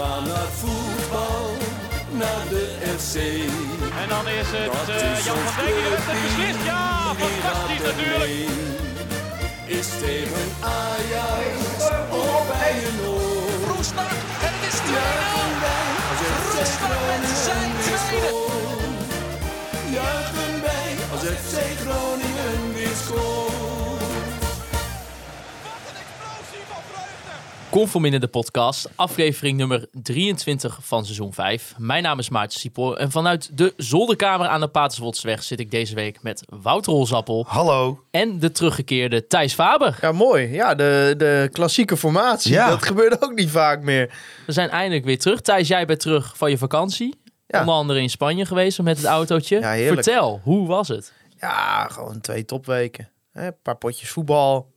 gaan naar voetbal, naar de FC. En dan is het Dat eh, is Jan van Dijk die heeft het beslist. Ja, fantastisch natuurlijk. Is tegen Ajax of bij een oor. Roestak en het is 2-0. Juichen wij als FC Roestak met zijn tweede. Juichen wij als FC Groningen weer scoort. Conform in de podcast, aflevering nummer 23 van seizoen 5. Mijn naam is Maarten Siepel en vanuit de zolderkamer aan de Paterswoldsweg zit ik deze week met Wouter Rolzappel Hallo. en de teruggekeerde Thijs Faber. Ja, mooi. Ja, de, de klassieke formatie. Ja. Dat gebeurt ook niet vaak meer. We zijn eindelijk weer terug. Thijs, jij bent terug van je vakantie. Ja. Onder andere in Spanje geweest met het autootje. Ja, heerlijk. Vertel, hoe was het? Ja, gewoon twee topweken. Hè, Een paar potjes voetbal.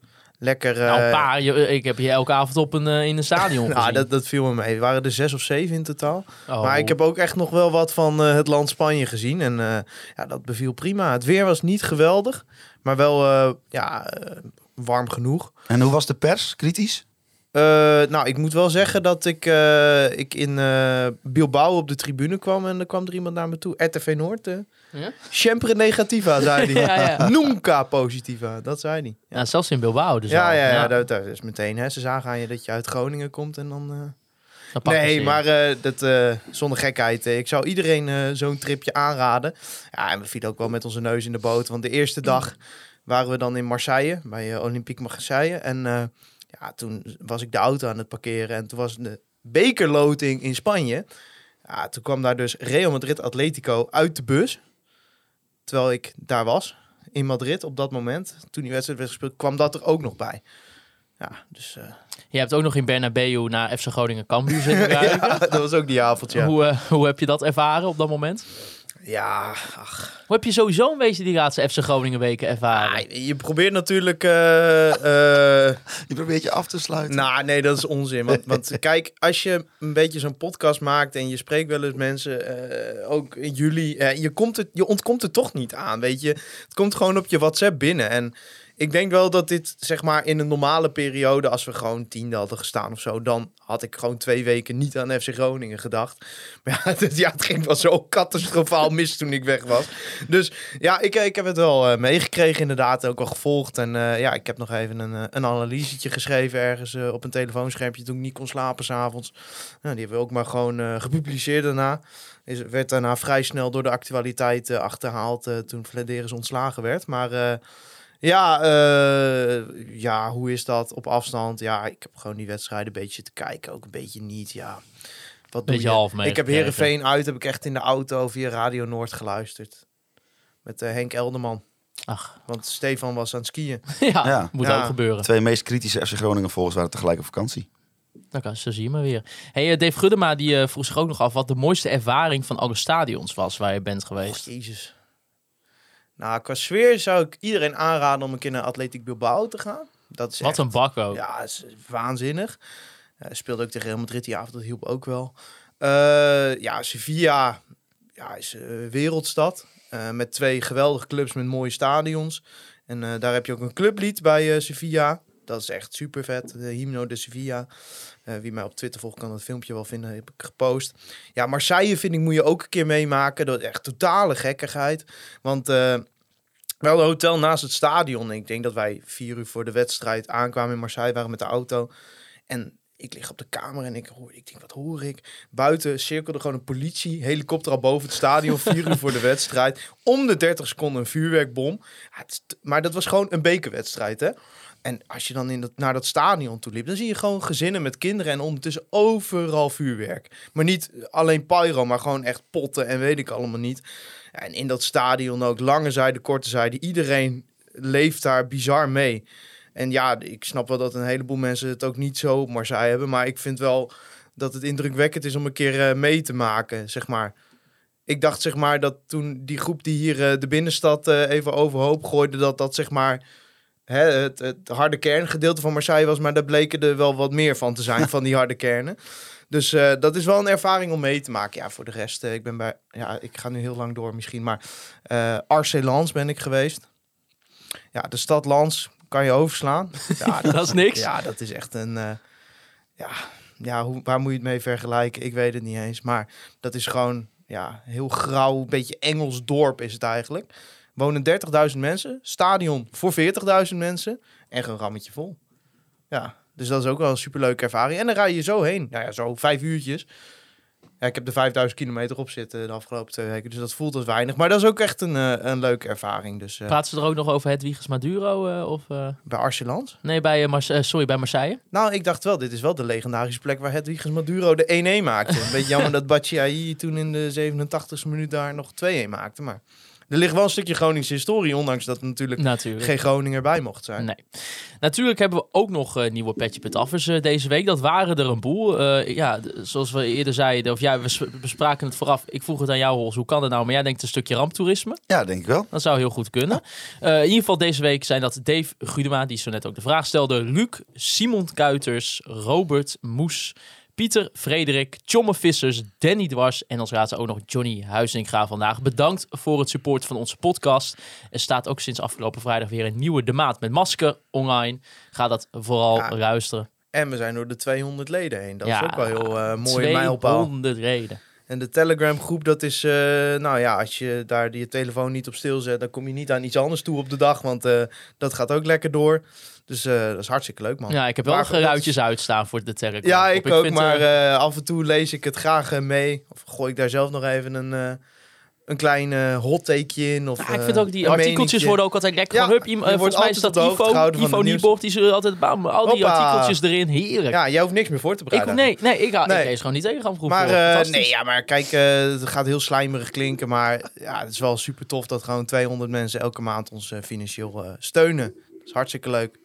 Lekker. nou, eh, een paar, je- ik heb je elke avond op een, eh, in een stadion nou, gezien. dat, dat viel me mee. Er waren er zes of zeven in totaal. Oh. Maar ik heb ook echt nog wel wat van eh, het land Spanje gezien. En eh, ja, dat beviel prima. Het weer was niet geweldig. Maar wel eh, ja, eh, warm genoeg. En hoe was de pers? Kritisch? Eh, nou, ik moet wel zeggen dat ik, eh, ik in eh, Bilbao op de tribune kwam en er kwam er iemand naar me toe. RTV Noord. Ja? Sempre negativa, zei hij. Ja, ja. Nunca positiva, dat zei hij. Ja, zelfs in Bilbao dus ja, ja, ja, dat, dat is meteen. Hè. Ze zagen aan je dat je uit Groningen komt en dan... eh, Dan Nee, maar eh, dat, eh, zonder gekheid. ik zou iedereen zo'n tripje aanraden. Ja, en we vielen ook wel met onze neus in de boot. Want de eerste dag waren we dan in Marseille, bij Olympique Marseille. En ja, toen was ik de auto aan het parkeren. En toen was de bekerloting in Spanje. Ja, toen kwam daar dus Real Madrid Atletico uit de bus. Terwijl ik daar was, in Madrid op dat moment. Toen die wedstrijd werd gespeeld, kwam dat er ook nog bij. Ja, dus eh, Je hebt ook nog in Bernabeu naar FC Groningen Cambuur zitten kijken. ja, dat was ook die avond, ja. Hoe, eh, hoe heb je dat ervaren op dat moment? Ja, ach, Hoe heb je sowieso een beetje die laatste FC Groningen weken ervaren? Ah, je probeert natuurlijk. eh, eh, Je probeert je af te sluiten. nou, nee, dat is onzin. Want, want kijk, als je een beetje zo'n podcast maakt en je spreekt wel eens mensen, eh, ook in juli, eh, je, komt het, je ontkomt er toch niet aan. Weet je, het komt gewoon op je WhatsApp binnen. En ik denk wel dat dit, zeg maar, in een normale periode, als we gewoon tiende hadden gestaan of zo, dan had ik gewoon twee weken niet aan FC Groningen gedacht. Maar ja, het, ja, het ging wel zo catastrofaal mis toen ik weg was. Dus ja, ik, ik heb het wel eh, meegekregen, inderdaad, ook al gevolgd. En eh, ja, ik heb nog even een, eh, een analysetje geschreven ergens eh, op een telefoonschermpje toen ik niet kon slapen s'avonds. Nou, die hebben we ook maar gewoon eh, gepubliceerd daarna. Is, werd daarna vrij snel door de actualiteit eh, achterhaald eh, toen Flederis ontslagen werd. Maar eh, ja, eh, ja, hoe is dat op afstand? Ja, ik heb gewoon die wedstrijden een beetje te kijken, ook een beetje niet. Ja, wat doe Beetje je? half Ik heb. Heerenveen uit, heb ik echt in de auto via Radio Noord geluisterd. Met eh, Henk Elderman. Ach, Want Stefan was aan het skiën. ja, Ja. moet Ja. ook gebeuren. Twee meest kritische FC Groningen volgers waren tegelijk op vakantie. Dan kan ze zien maar weer. Hey, eh, Dave Guddema die eh, vroeg zich ook nog af wat de mooiste ervaring van alle stadions was waar je bent geweest. jezus. Nou, qua sfeer zou ik iedereen aanraden om een keer naar Atletiek Bilbao te gaan. Dat is wat echt- een bak ook. Ja, is waanzinnig. Eh speelde ook tegen Real Madrid die avond, dat hielp ook wel. Eh, ja, Sevilla ja, is een wereldstad. eh, met twee geweldige clubs met mooie stadions. En eh, daar heb je ook een clublied bij eh, Sevilla. Dat is echt super vet. De Hymno de Sevilla. Eh, wie mij op Twitter volgt kan dat filmpje wel vinden. Heb ik gepost. Ja, Marseille vind ik moet je ook een keer meemaken. Dat is echt totale gekkigheid. Want eh, we hadden een hotel naast het stadion. Ik denk dat wij vier uur voor de wedstrijd aankwamen in Marseille. Waren met de auto. En ik lig op de kamer en ik hoor, ik denk, wat hoor ik? Buiten cirkelde gewoon een politie, helikopter al boven het stadion, vier uur voor de wedstrijd. Om de 30 seconden een vuurwerkbom. Maar dat was gewoon een bekerwedstrijd, hè? En als je dan in dat, naar dat stadion toe liep, dan zie je gewoon gezinnen met kinderen en ondertussen overal vuurwerk. Maar niet alleen pyro, maar gewoon echt potten en weet ik allemaal niet. En in dat stadion ook, lange zijde, korte zijde, iedereen leeft daar bizar mee. En ja, ik snap wel dat een heleboel mensen het ook niet zo op Marseille hebben. Maar ik vind wel dat het indrukwekkend is om een keer eh, mee te maken, zeg maar. Ik dacht zeg maar dat toen die groep die hier eh, de binnenstad eh, even overhoop gooide, dat dat zeg maar hè, het, het harde kerngedeelte van Marseille was. Maar daar bleken er wel wat meer van te zijn, van die harde kernen. Dus eh, dat is wel een ervaring om mee te maken. Ja, voor de rest, eh, ik ben bij, ja, ik ga nu heel lang door misschien, maar eh Arcelans ben ik geweest. Ja, de stad Lans kan je overslaan. Ja, Dat is niks. Ja, dat is echt een, eh, ja, ja, hoe, waar moet je het mee vergelijken? Ik weet het niet eens. Maar dat is gewoon ja, heel grauw, een beetje Engels dorp is het eigenlijk. Wonen 30.000 mensen, stadion voor 40.000 mensen en een rammetje vol. Ja, dus dat is ook wel een superleuke ervaring. En dan rij je zo heen. Nou ja, zo vijf uurtjes. Ja, ik heb er 5000 kilometer op zitten de afgelopen twee weken. Dus dat voelt als weinig. Maar dat is ook echt een, eh, een leuke ervaring. Dus eh, Praten ze er ook nog over Hedwiges Maduro? eh, of, bij Arcelans. nee, bij, Marse- sorry, bij Marseille. Nou, ik dacht wel, dit is wel de legendarische plek waar Hedwiges Maduro de 1-1 maakte. Een beetje jammer dat Batshuayi toen in de 87e minuut daar nog 2-1 maakte. Maar er ligt wel een stukje Groningse historie, ondanks dat er natuurlijk Natuurlijk. geen Groninger bij mocht zijn. Nee. Natuurlijk hebben we ook nog eh, nieuwe Petje Pet Affers eh, deze week. Dat waren er een boel. Eh, ja, zoals we eerder zeiden, of ja, we bespraken het vooraf. Ik vroeg het aan jou, Hols, hoe kan dat nou? Maar jij denkt een stukje ramptoerisme. Ja, denk ik wel. Dat zou heel goed kunnen. Eh, in ieder geval deze week zijn dat Dave Gudema, die zo net ook de vraag stelde. Luc, Simon Kuiters, Robert Moes, Pieter, Frederik, Tjomme Vissers, Danny Dwars en als laatste ook nog Johnny Huizinga vandaag. Bedankt voor het support van onze podcast. Er staat ook sinds afgelopen vrijdag weer een nieuwe De Maat met Masker online. Ga dat vooral Ja. luisteren. En we zijn door de 200 leden heen. Dat Ja, is ook wel heel eh mooie mijlpaal. 200 reden. En de Telegram groep, dat is, eh, nou ja, als je daar die telefoon niet op stil zet, dan kom je niet aan iets anders toe op de dag, want eh, dat gaat ook lekker door. Dus eh, dat is hartstikke leuk, man. Ja, ik heb wel Maar geruitjes uitstaan voor de Telegram. Ja, ik ook, vind, maar eh, eh, af en toe lees ik het graag mee. Of gooi ik daar zelf nog even een, een klein eh hot takeje in. Of, Ja, ik vind ook die artikeltjes worden ook altijd lekker. Ja, hup, wordt volgens mij is Ivo, Ivo. Nieborg, die zullen altijd bam, al die Hoppa. artikeltjes erin. Heerlijk. Ja, jij hoeft niks meer voor te ik, bereiden. nee, nee, ik, ga, Nee. ik lees gewoon niet tegen gaan vroeg. Maar nee, ja, maar kijk, het gaat heel slijmerig klinken, maar ja, het is wel super tof dat gewoon 200 mensen elke maand ons financieel steunen. Dat is hartstikke leuk.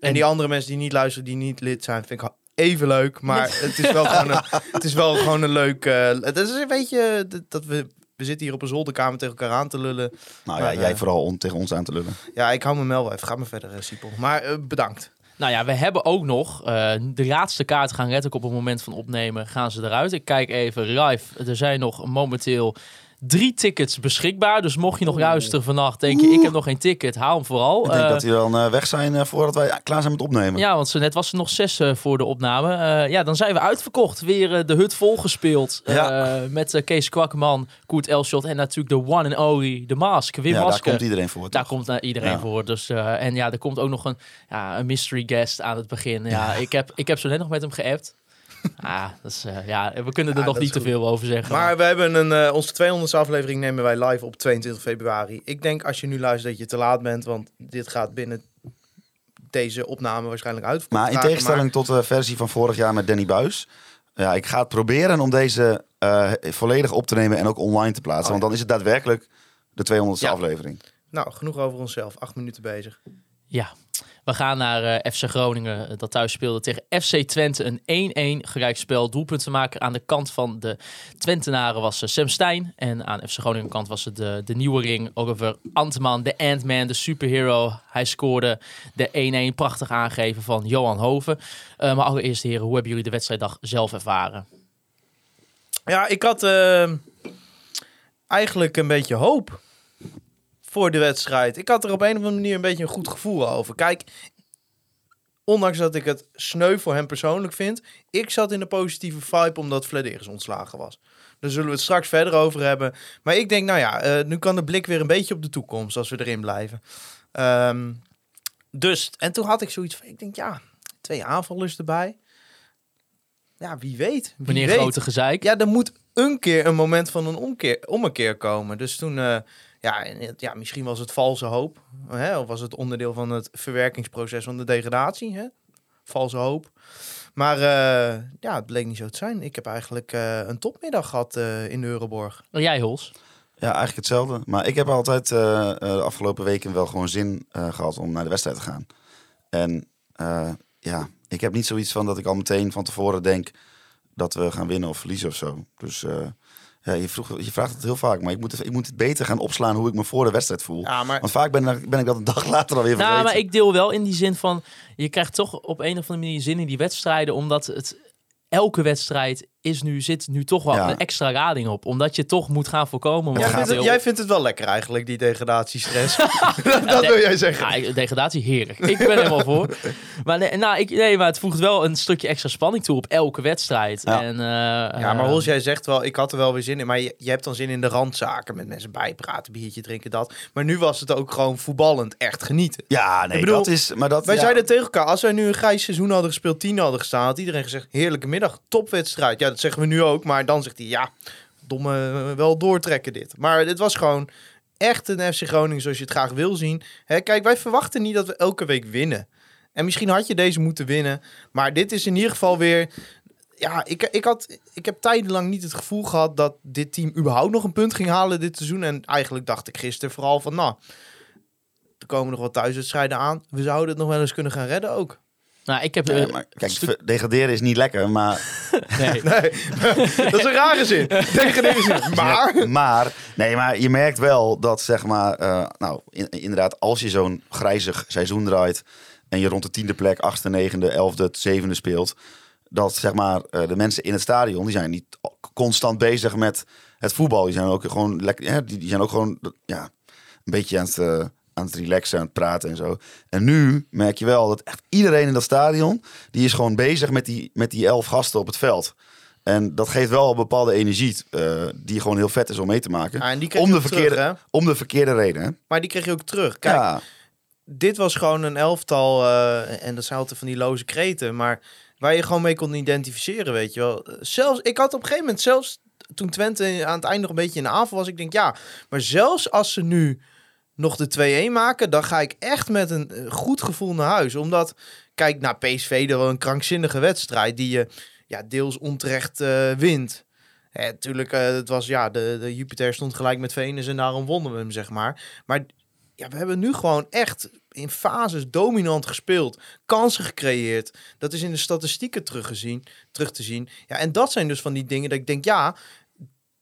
En, En- die andere mensen die niet luisteren, die niet lid zijn, vind ik even leuk. Maar het is wel gewoon een, het is wel gewoon een leuk. eh, het is een beetje dat- we we zitten hier op een zolderkamer tegen elkaar aan te lullen. Nou ja, jij eh, vooral om tegen ons aan te lullen. Ja, ik hou me mel even. Ga maar verder, eh, Siepel. Maar bedankt. Nou ja, we hebben ook nog eh, de laatste kaarten gaan letterlijk op het moment van opnemen gaan ze eruit. Ik kijk even live. Er zijn nog momenteel drie tickets beschikbaar. Dus mocht je nog luisteren vannacht, denk je ik heb nog geen ticket, haal hem vooral. Ik denk Eh, dat die wel eh, weg zijn eh, voordat wij klaar zijn met opnemen. Ja, want zo net was er nog zes voor de opname. Ja, dan zijn we uitverkocht. Weer de hut volgespeeld. Ja. met Kees Kwakkerman, Koert Elschot en natuurlijk de one and only, de Mask, Wim Ja, daar komt iedereen voor. Daar komt naar iedereen Ja. voor. Dus, en ja, er komt ook nog een, ja, een mystery guest aan het begin. Ja, Ik, heb, ik heb zo net nog met hem geappt. Ah, dat is, eh, ja, we kunnen er Ja, nog niet te veel over zeggen. Maar we hebben een, eh, onze 200ste aflevering nemen wij live op 22 februari. Ik denk als je nu luistert dat je te laat bent, want dit gaat binnen deze opname waarschijnlijk uit. Maar in tegenstelling tot de versie van vorig jaar met Danny Buis. Ja, ik ga het proberen om deze eh, volledig op te nemen en ook online te plaatsen. Oh, Want dan is het daadwerkelijk de 200ste Ja. aflevering. Nou, genoeg over onszelf. Acht minuten bezig. Ja, we gaan naar eh, FC Groningen, eh, dat thuis speelde tegen FC Twente. Een 1-1 gelijkspel. Doelpuntenmaker aan de kant van de Twentenaren was eh, Sam Stein. En aan FC Groningen kant was het de, de nieuwe ring. Oliver Antman, de Ant-Man, de superhero. Hij scoorde de 1-1 prachtig aangeven van Johan Hoven. Maar allereerst heren, hoe hebben jullie de wedstrijddag zelf ervaren? Ja, ik had eh, eigenlijk een beetje hoop voor de wedstrijd. Ik had er op een of andere manier een beetje een goed gevoel over. Kijk, ondanks dat ik het sneu voor hem persoonlijk vind, ik zat in de positieve vibe omdat Vladeris ontslagen was. Daar zullen we het straks verder over hebben. Maar ik denk, nou ja, eh, nu kan de blik weer een beetje op de toekomst als we erin blijven. Ehm, dus, en toen had ik zoiets van, ik denk, ja, twee aanvallers erbij. Ja, wie weet. Wie Meneer weet. Grote Gezeik. Ja, er moet een keer een moment van een omkeer, ommekeer komen. Dus toen, eh, ja, en het- ja, misschien was het valse hoop. Hè? Of was het onderdeel van het verwerkingsproces van de degradatie. Hè? Valse hoop. Maar eh, ja, het bleek niet zo te zijn. Ik heb eigenlijk eh, een topmiddag gehad eh, in de Euroborg. Oh, jij Hols? Ja, eigenlijk hetzelfde. Maar ik heb altijd eh, eh, de afgelopen weken wel gewoon zin eh, gehad om naar de wedstrijd te gaan. En eh, ja, ik heb niet zoiets van dat ik al meteen van tevoren denk dat we gaan winnen of verliezen of zo. Dus eh, ja, je, vroeg, je vraagt het heel vaak, maar ik moet, het, ik moet het beter gaan opslaan hoe ik me voor de wedstrijd voel. Ja, maar Want vaak ben, ben ik dat een dag later alweer vergeten. Nou, maar ik deel wel in die zin van... Je krijgt toch op een of andere manier zin in die wedstrijden... omdat het elke wedstrijd is nu, zit nu toch wel Ja. een extra rading op. Omdat je toch moet gaan voorkomen. Jij, vindt het, momenteel. jij vindt het wel lekker eigenlijk, die degradatiestress. dat wil jij zeggen. Ja, ik- degradatie heerlijk. Ik ben er helemaal voor. Maar, nee, nou, ik, nee, maar het voegt wel een stukje extra spanning toe op elke wedstrijd. Ja. En, eh, Ja, maar eh, Hols, jij zegt wel, ik had er wel weer zin in. Maar je, je hebt dan zin in de randzaken. Met mensen bijpraten, biertje drinken, dat. Maar nu was het ook gewoon voetballend echt genieten. Ja, nee, bedoel, dat is... Maar dat, Wij ja. zeiden tegen elkaar, als wij nu een grijs seizoen hadden gespeeld, tien hadden gestaan, had iedereen gezegd, heerlijke middag, topwedstrijd. Ja, dat zeggen we nu ook, maar dan zegt hij, ja, domme, wel doortrekken dit. Maar dit was gewoon echt een FC Groningen zoals je het graag wil zien. Hè, kijk, wij verwachten niet dat we elke week winnen. En misschien had je deze moeten winnen, maar dit is in ieder geval weer... Ja, ik, ik, had, ik heb tijdenlang niet het gevoel gehad dat dit team überhaupt nog een punt ging halen dit seizoen. En eigenlijk dacht ik gisteren vooral van, nou, er komen nog wat thuiswedstrijden aan. We zouden het nog wel eens kunnen gaan redden ook. Nou, ik heb... Nee, eh, maar, kijk, degraderen is niet lekker, maar... nee. Nee, dat is een rare zin. Tegen deze zin. Maar... maar, nee, maar je merkt wel dat, zeg maar, eh, nou, in- inderdaad, als je zo'n grijzig seizoen draait en je rond de tiende plek, achtste, negende, elfde, zevende speelt, dat, zeg maar, eh, de mensen in het stadion, die zijn niet constant bezig met het voetbal. Die zijn ook gewoon lekker, ja, die, die zijn ook gewoon, ja, een beetje aan het, aan het relaxen, aan het praten en zo. En nu merk je wel dat echt iedereen in dat stadion, die is gewoon bezig met die, met die elf gasten op het veld. En dat geeft wel een bepaalde energie eh, die gewoon heel vet is om mee te maken. En die om, de verkeerde, terug, om de verkeerde reden. Hè? Maar die kreeg je ook terug. Kijk, ja, dit was gewoon een elftal. eh, en dat zijn altijd van die loze kreten. Maar waar je gewoon mee kon identificeren, weet je wel. Zelfs, ik had op een gegeven moment, zelfs toen Twente aan het eind nog een beetje in de aanval was. Ik denk, ja, maar zelfs als ze nu nog de 2-1 maken, dan ga ik echt met een eh, goed gevoel naar huis. Omdat, kijk, naar PSV, dat was een krankzinnige wedstrijd die je ja, deels onterecht eh, wint. Natuurlijk, eh, het was ja, de, de Jupiter stond gelijk met Venus en daarom wonnen we hem, zeg maar. Maar ja, we hebben nu gewoon echt in fases dominant gespeeld, kansen gecreëerd. Dat is in de statistieken teruggezien, terug te zien. Ja, en dat zijn dus van die dingen dat ik denk, ja,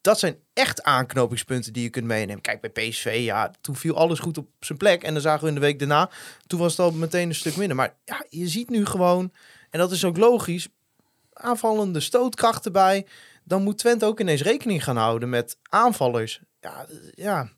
dat zijn echt aanknopingspunten die je kunt meenemen. Kijk, bij PSV, ja, toen viel alles goed op zijn plek. En dan zagen we in de week daarna, toen was het al meteen een stuk minder. Maar ja, je ziet nu gewoon, en dat is ook logisch, aanvallende stootkracht erbij. Dan moet Twente ook ineens rekening gaan houden met aanvallers. Ja, ja.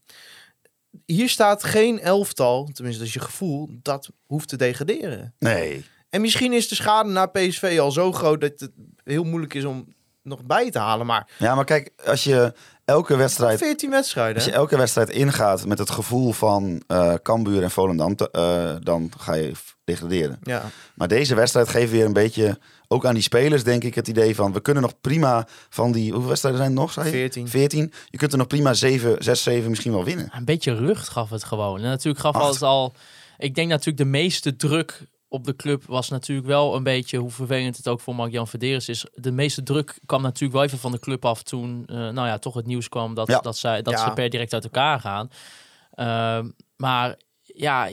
Hier staat geen elftal, tenminste dat is je gevoel, dat hoeft te degraderen. nee. En misschien is de schade naar PSV al zo groot dat het heel moeilijk is om nog bij te halen. Maar Ja, maar kijk, als je elke wedstrijd 14 wedstrijden. Als je elke wedstrijd ingaat met het gevoel van eh Cambuur en Volendam, te- eh, dan ga je f- degraderen. Ja. Maar deze wedstrijd geeft weer een beetje, ook aan die spelers denk ik, het idee van we kunnen nog prima van die, hoeveel wedstrijden zijn er nog? Zei je? 14. 14. Je kunt er nog prima 7, 6, 7 misschien wel winnen. Een beetje rust gaf het gewoon. En natuurlijk gaf Acht. het al... Ik denk natuurlijk de meeste druk op de club was natuurlijk wel een beetje, hoe vervelend het ook voor Mark-Jan Verderes is. De meeste druk kwam natuurlijk wel even van de club af toen, eh, nou ja, toch het nieuws kwam dat, Ja. dat, zij, dat Ja. ze per direct uit elkaar gaan. Ehm, maar ja,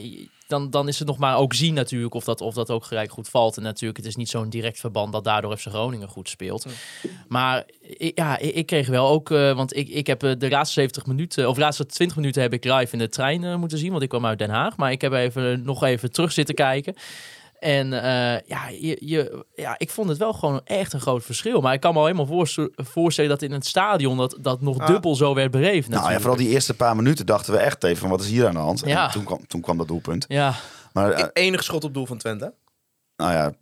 dan, dan is het nog maar ook zien natuurlijk of dat, of dat ook gelijk goed valt. En natuurlijk, het is niet zo'n direct verband dat daardoor FC Groningen goed speelt. Maar ik- ja, ik, ik kreeg wel ook, eh, want ik, ik heb eh, de laatste 70 minuten, of de laatste 20 minuten heb ik live in de trein eh, moeten zien, want ik kwam uit Den Haag. Maar ik heb even, nog even terug zitten kijken. En eh, ja, je, je, ja, ik vond het wel gewoon echt een groot verschil. Maar ik kan me al helemaal voorst- voorstellen dat in het stadion dat, dat nog Ah. dubbel zo werd beleefd. Nou ja, vooral die eerste paar minuten dachten we echt even van wat is hier aan de hand. Ja. En toen kwam, toen kwam dat doelpunt. Ja, Maar eh, Enig schot op doel van Twente. nou ja,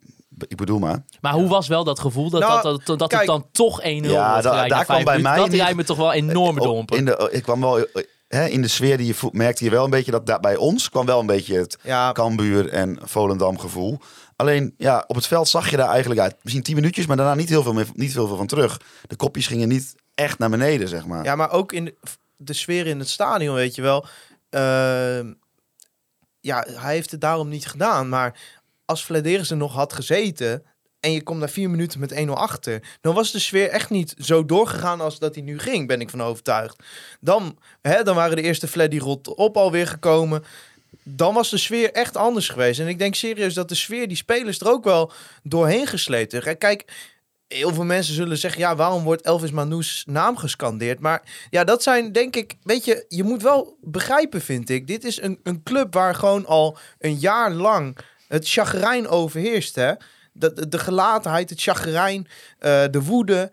ik bedoel maar. maar hoe was wel dat gevoel dat, Nou, dat, dat, dat kijk. het dan toch 1-0 Ja, da- daar kwam bij mij Dat niet- rijdt me toch wel enorm Ook dompen. In de, ik kwam wel, eh, hè, in de sfeer die je voelt, merkte je wel een beetje dat daar bij ons kwam wel een beetje het Ja, Cambuur en Volendam gevoel. Alleen ja, op het veld zag je daar eigenlijk uit. Misschien 10 minuutjes, maar daarna niet heel veel, meer, niet heel veel van terug. De kopjes gingen niet echt naar beneden, zeg maar. ja, maar ook in de, de sfeer in het stadion, weet je wel. Ehm, ja, hij heeft het daarom niet gedaan. Maar als Vladeris er nog had gezeten... en je komt na vier minuten met 1-0 achter... dan was de sfeer echt niet zo doorgegaan als dat hij nu ging, ben ik van overtuigd. Dan, hè, dan waren de eerste Fleddy rot op alweer gekomen... Dan was de sfeer echt anders geweest. En ik denk serieus dat de sfeer, die spelers er ook wel doorheen gesleept. heeft. Kijk, heel veel mensen zullen zeggen: ja, waarom wordt Elvis Manous naam gescandeerd? Maar ja, dat zijn denk ik, weet je, je moet wel begrijpen, vind ik. Dit is een, een club waar gewoon al een jaar lang het chagrijn overheerst. Hè? De, de, gelatenheid, het chagrijn, eh, de woede.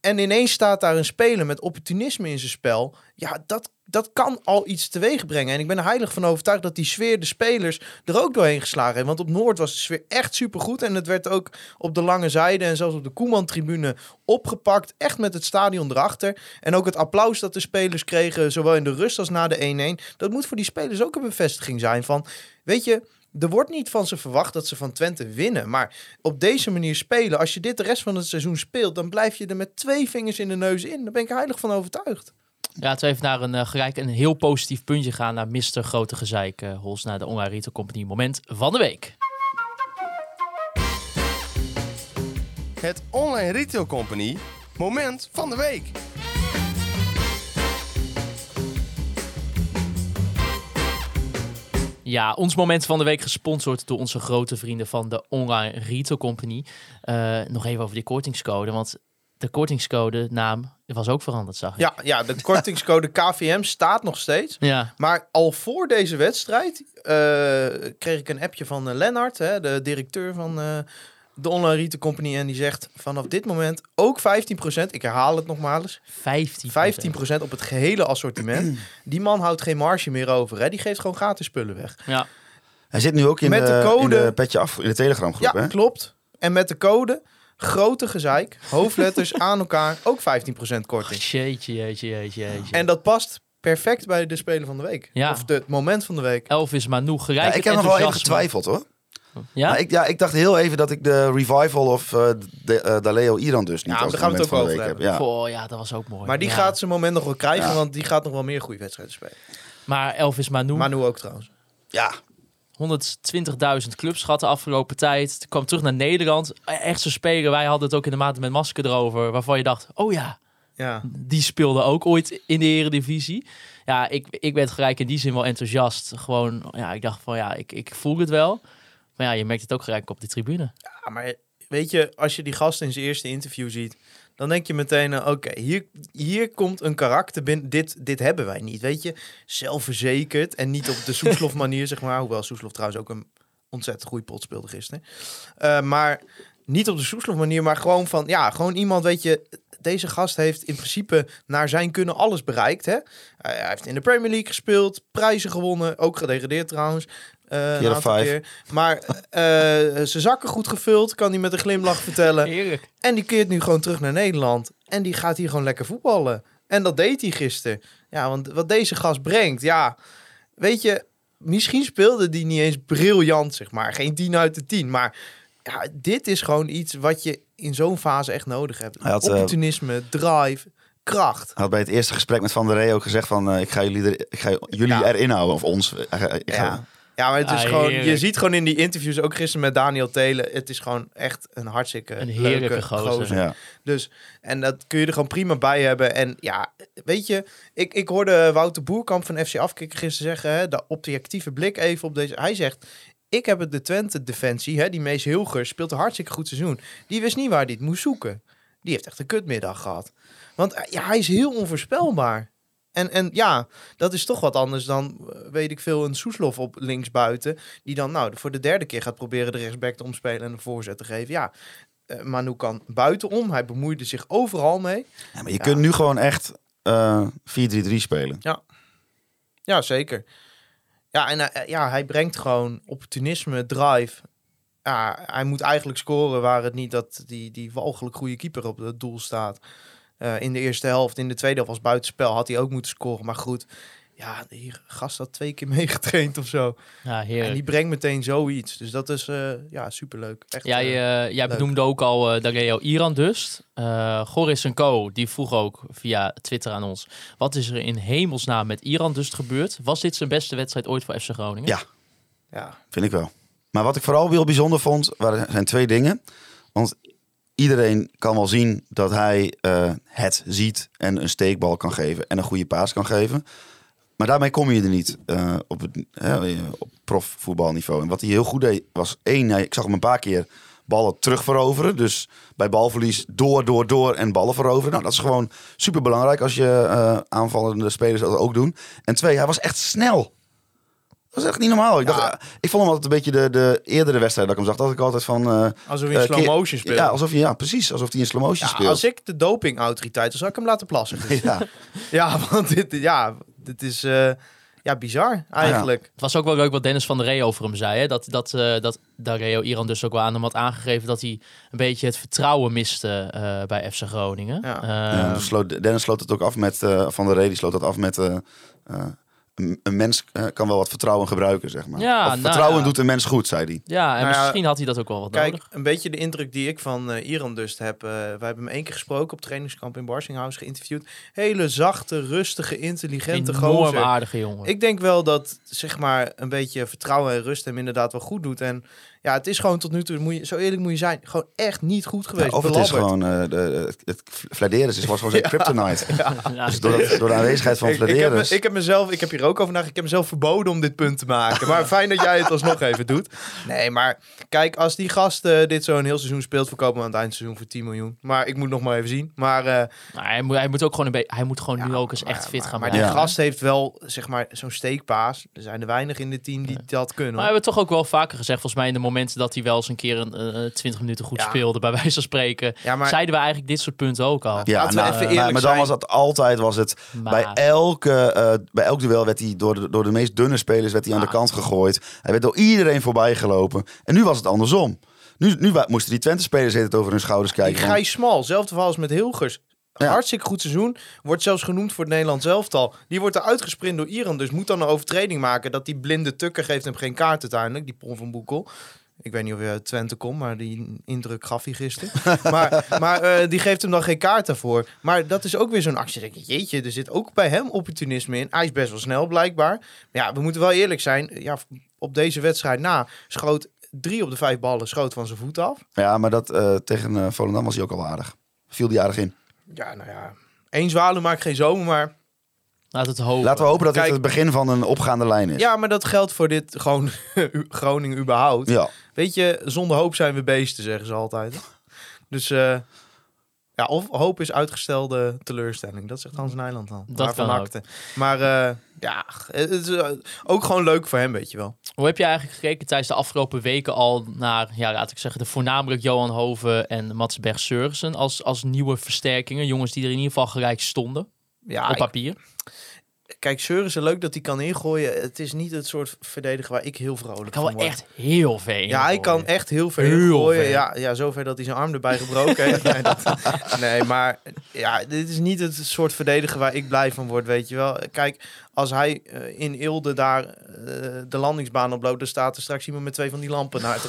En ineens staat daar een speler met opportunisme in zijn spel. Ja, dat, dat kan al iets teweeg brengen. En ik ben heilig van overtuigd dat die sfeer de spelers er ook doorheen geslagen heeft. Want op Noord was de sfeer echt supergoed. En het werd ook op de lange zijde en zelfs op de Koeman-tribune opgepakt. Echt met het stadion erachter. En ook het applaus dat de spelers kregen, zowel in de rust als na de 1-1. Dat moet voor die spelers ook een bevestiging zijn van... Weet je, er wordt niet van ze verwacht dat ze van Twente winnen. Maar op deze manier spelen, als je dit de rest van het seizoen speelt, dan blijf je er met twee vingers in de neus in. Daar ben ik heilig van overtuigd. Ja, het even naar een uh, gelijk een heel positief puntje gaan naar Mr. Grote Gezeik. Uh, Hols naar de Online Retail Company moment van de week. Het Online Retail Company moment van de week. Ja, ons moment van de week gesponsord door onze grote vrienden van de Online Retail Company. Uh, nog even over die kortingscode, want de kortingscode naam was ook veranderd, zag ik. Ja, ja de kortingscode KVM staat nog steeds. Ja. Maar al voor deze wedstrijd uh, kreeg ik een appje van uh, Lennart, hè, de directeur van de Online Retail Company. En die zegt vanaf dit moment ook 15%. Ik herhaal het nogmaals. 15%. 15% op het gehele assortiment. die man houdt geen marge meer over. Hè. Die geeft gewoon gratis spullen weg. Ja. Hij zit nu ook in, Met de de, code- in de petje af, in de Telegram groep, Ja, hè? klopt. En met de code grote gezeik, hoofdletters aan elkaar, ook 15% korting. Jeetje, jeetje, jeetje, jeetje. En dat past perfect bij de Speler van de Week. Ja. Of de, het moment van de week. Elvis Manu, gelijk Ja, het ik heb nog wel even getwijfeld, hoor. Ja? Ik, ja, ik dacht heel even dat ik de revival of eh de, eh, Daleo Iran dus niet Ja, als daar gaan we moment het ook van de over week heb. Ja. Goh, ja, dat was ook mooi. Maar die Ja. gaat zijn moment nog wel krijgen, Ja. want die gaat nog wel meer goede wedstrijden spelen. Maar Elvis Manu, Maar nu ook trouwens. ja, 120.000 clubs gehad de afgelopen tijd. Kwam terug naar Nederland. Echt zo spelen. Wij hadden het ook in de maand met Masker erover. Waarvan je dacht, oh ja, Ja. die speelde ook ooit in de Eredivisie. Ja, ik, ik werd gelijk in die zin wel enthousiast. Gewoon, ja, ik dacht van ja, ik, ik voel het wel. Maar ja, je merkt het ook gelijk op de tribune. ja, maar weet je, als je die gast in zijn eerste interview ziet, dan denk je meteen, eh, oké, hier, hier komt een karakter binnen. Dit, dit hebben wij niet, weet je. Zelfverzekerd en niet op de Soeslof manier, zeg maar. Hoewel Soeslof trouwens ook een ontzettend goede pot speelde gisteren. Eh, maar niet op de Soeslof manier, maar gewoon van, ja, gewoon iemand, weet je... Deze gast heeft in principe naar zijn kunnen alles bereikt. Hè? Hij hij heeft in de Premier League gespeeld, prijzen gewonnen, ook gedegradeerd trouwens. Eh, een Keer of aantal vijf. keer. Maar eh, zijn zakken goed gevuld, kan hij met een glimlach vertellen. Heerlijk. En die keert nu gewoon terug naar Nederland. En die gaat hier gewoon lekker voetballen. En dat deed hij gisteren. Ja, want wat deze gast brengt, ja, weet je, misschien speelde die niet eens briljant, zeg maar. Geen 10 uit de 10. Maar ja, dit is gewoon iets wat je in zo'n fase echt nodig hebt. Had, Opportunisme, drive, kracht. Hij had bij het eerste gesprek met Van der Rey ook gezegd van... eh, ik ga jullie, er, ik ga jullie Ja. erin houden, of ons. Ik ga- Ja. Ja, maar het is Ah, gewoon, je ziet gewoon in die interviews, ook gisteren met Daniel Telen, het is gewoon echt een hartstikke Een heerlijke leuke gozer. ja. Dus, en dat kun je er gewoon prima bij hebben. En ja, weet je, ik, ik hoorde Wouter Boerkamp van FC Afkikken gisteren zeggen, hè, de objectieve blik even op deze. Hij zegt, ik heb het de Twente-defensie, hè, die Mees Hilger speelt een hartstikke goed seizoen. Die wist niet waar hij het moest zoeken. Die heeft echt een kutmiddag gehad. Want eh, ja, hij is heel onvoorspelbaar. En, en ja, dat is toch wat anders dan, eh, weet ik veel, een Soeslof op linksbuiten. Die dan nou voor de derde keer gaat proberen de rechtsback te omspelen en een voorzet te geven. Ja, eh, Manu kan buitenom. Hij bemoeide zich overal mee. Ja, maar je kunt nu gewoon echt eh 4-3-3 spelen. Ja, zeker. Ja, en ja, hij brengt gewoon opportunisme, drive. Ja, hij moet eigenlijk scoren waar het niet dat die, die walgelijk goede keeper op het doel staat. Eh, in de eerste helft, in de tweede helft als buitenspel had hij ook moeten scoren. Maar goed, ja, die gast had twee keer meegetraind of zo. Ja, En heerlijk. die brengt meteen zoiets. Dus dat is eh, ja, superleuk. Echt, Jij, eh, jij leuk. benoemde ook al uh, Dareo Iran dus. Eh Goris en Co. die vroeg ook via Twitter aan ons. Wat is er in hemelsnaam met Iran dus gebeurd? Was dit zijn beste wedstrijd ooit voor FC Groningen? Ja. ja, Vind ik wel. Maar wat ik vooral heel bijzonder vond, waren, zijn twee dingen. Want iedereen kan wel zien dat hij eh, het ziet en een steekbal kan geven en een goede paas kan geven. Maar daarmee kom je er niet eh, op, het, op profvoetbalniveau. En wat hij heel goed deed, was één, ik zag hem een paar keer ballen terug veroveren. Dus bij balverlies door, door, door en ballen veroveren. Nou, dat is gewoon super belangrijk als je eh, aanvallende spelers dat ook doen. En twee, hij was echt snel. Dat is echt niet normaal. Ik, dacht, Ja. eh, ik vond hem altijd een beetje de, de eerdere wedstrijd dat ik hem zag. Dat ik altijd van... eh, Alsof je in eh, slow motion speelt. Ja, alsof hij, ja, precies. Alsof hij in slow motion Ja, speelt. als ik de dopingautoriteit, dan zou ik hem laten plassen. Dus. Ja. Ja, want dit, ja, dit is eh, ja, bizar eigenlijk. Het was ook wel leuk wat Dennis van der Ree over hem zei. Hè? Dat, dat, eh dat Dario Iran dus ook wel aan hem had aangegeven dat hij een beetje het vertrouwen miste eh, bij FC Groningen. Ja. Eh, Ja, dus sloot, Dennis sloot het ook af met... eh, van der Rey, die sloot dat af met... een, mens kan wel wat vertrouwen gebruiken, zeg maar. Ja, Of nou vertrouwen ja. doet een mens goed, zei hij. ja, en Nou ja, misschien had hij dat ook wel wat Kijk, nodig. een beetje de indruk die ik van eh Iran dus heb. eh, wij hebben hem één keer gesproken op trainingskamp in Barsinghuis, geïnterviewd. Hele zachte, rustige, intelligente Enorm gozer. aardige jongen. Ik denk wel dat zeg maar een beetje vertrouwen en rust hem inderdaad wel goed doet. En ja, het is gewoon tot nu toe, moet je, zo eerlijk moet je zijn, gewoon echt niet goed Ja, geweest. of het is gewoon... eh, de, het, het Flederis was gewoon zijn kryptonite. Ja, Dus door, dat- door de aanwezigheid van Ik, ik, heb, ik heb mezelf, ik heb hier ook over nagedacht. Ik heb mezelf verboden om dit punt te maken. Maar fijn dat jij het alsnog even doet. Nee, maar kijk, als die gast eh, dit zo een heel seizoen speelt, verkopen we aan het eindseizoen voor 10 miljoen. Maar ik moet nog maar even zien. Maar, eh, Nou, hij, moet, hij moet ook gewoon een beetje. Hij moet gewoon nu ook eens maar- echt fit maar- gaan Maar blijven. die gast heeft wel, zeg maar, zo'n steekpaas. Er zijn er weinig in het team die dat kunnen. Maar we hebben toch ook wel vaker gezegd, volgens mij in de momenten dat hij wel eens een keer een eh, 20 minuten goed Ja. speelde, bij wijze van spreken, ja, maar zeiden we eigenlijk dit soort punten ook al. Ja, Laten we nou, even maar- eerlijk maar dan zijn. was dat altijd was het Maar- bij elke eh, bij elk duel werd hij door de, door de meest dunne spelers werd hij aan de kant gegooid. Hij werd door iedereen voorbij gelopen. En nu was het andersom. Nu, nu moesten die Twente spelers het over hun schouders die kijken. van- Gijs Smal, zelfde verhaal als met Hilgers. Ja. Hartstikke goed seizoen. Wordt zelfs genoemd voor het Nederlands elftal. Die wordt er uitgesprint door Iran. Dus moet dan een overtreding maken dat die blinde tukker geeft hem geen kaart uiteindelijk. Die Pon van Boekel. Ik weet niet of je uit Twente komt, maar die indruk gaf hij gisteren. maar maar eh, die geeft hem dan geen kaart daarvoor. Maar dat is ook weer zo'n actie. Dan denk ik, jeetje, er zit ook bij hem opportunisme in. Hij is best wel snel blijkbaar. Maar ja, we moeten wel eerlijk zijn. Ja, op deze wedstrijd na schoot drie op de vijf ballen schoot van zijn voet af. Ja, maar dat eh, tegen eh, Volendam was hij ook al aardig. Viel die aardig in. Ja, nou ja. Eén zwaluw maakt geen zomer, maar... Laat het hopen. Laten we hopen dat Kijk- dit het begin van een opgaande lijn is. Ja, maar dat geldt voor dit gewoon Groningen überhaupt. Ja. Weet je, zonder hoop zijn we beesten, zeggen ze altijd. Dus eh, ja, of hoop is uitgestelde teleurstelling. Dat zegt Hans Nijland dan. Dat Waarvan kan ook. akte. Maar eh, ja, het is eh, ook gewoon leuk voor hem, weet je wel. Hoe heb je eigenlijk gekeken tijdens de afgelopen weken al naar, ja, laat ik zeggen, de voornamelijk Johan Hoven en Mats Berg als, als nieuwe versterkingen? Jongens die er in ieder geval gelijk stonden Ja, op ik- papier. Kijk, Seurissen leuk dat hij kan ingooien. Het is niet het soort verdediger waar ik heel vrolijk Ik kan van word. echt heel veel Ja, hij kan echt heel ver Heel gooien. ver. Ja, ja, zover dat hij zijn arm erbij gebroken heeft. Nee, dat- nee, maar ja, dit is niet het soort verdediger waar ik blij van word, weet je wel. Kijk, als hij eh, in Eelde daar eh, de landingsbaan oploopt, dan staat er straks iemand met twee van die lampen naar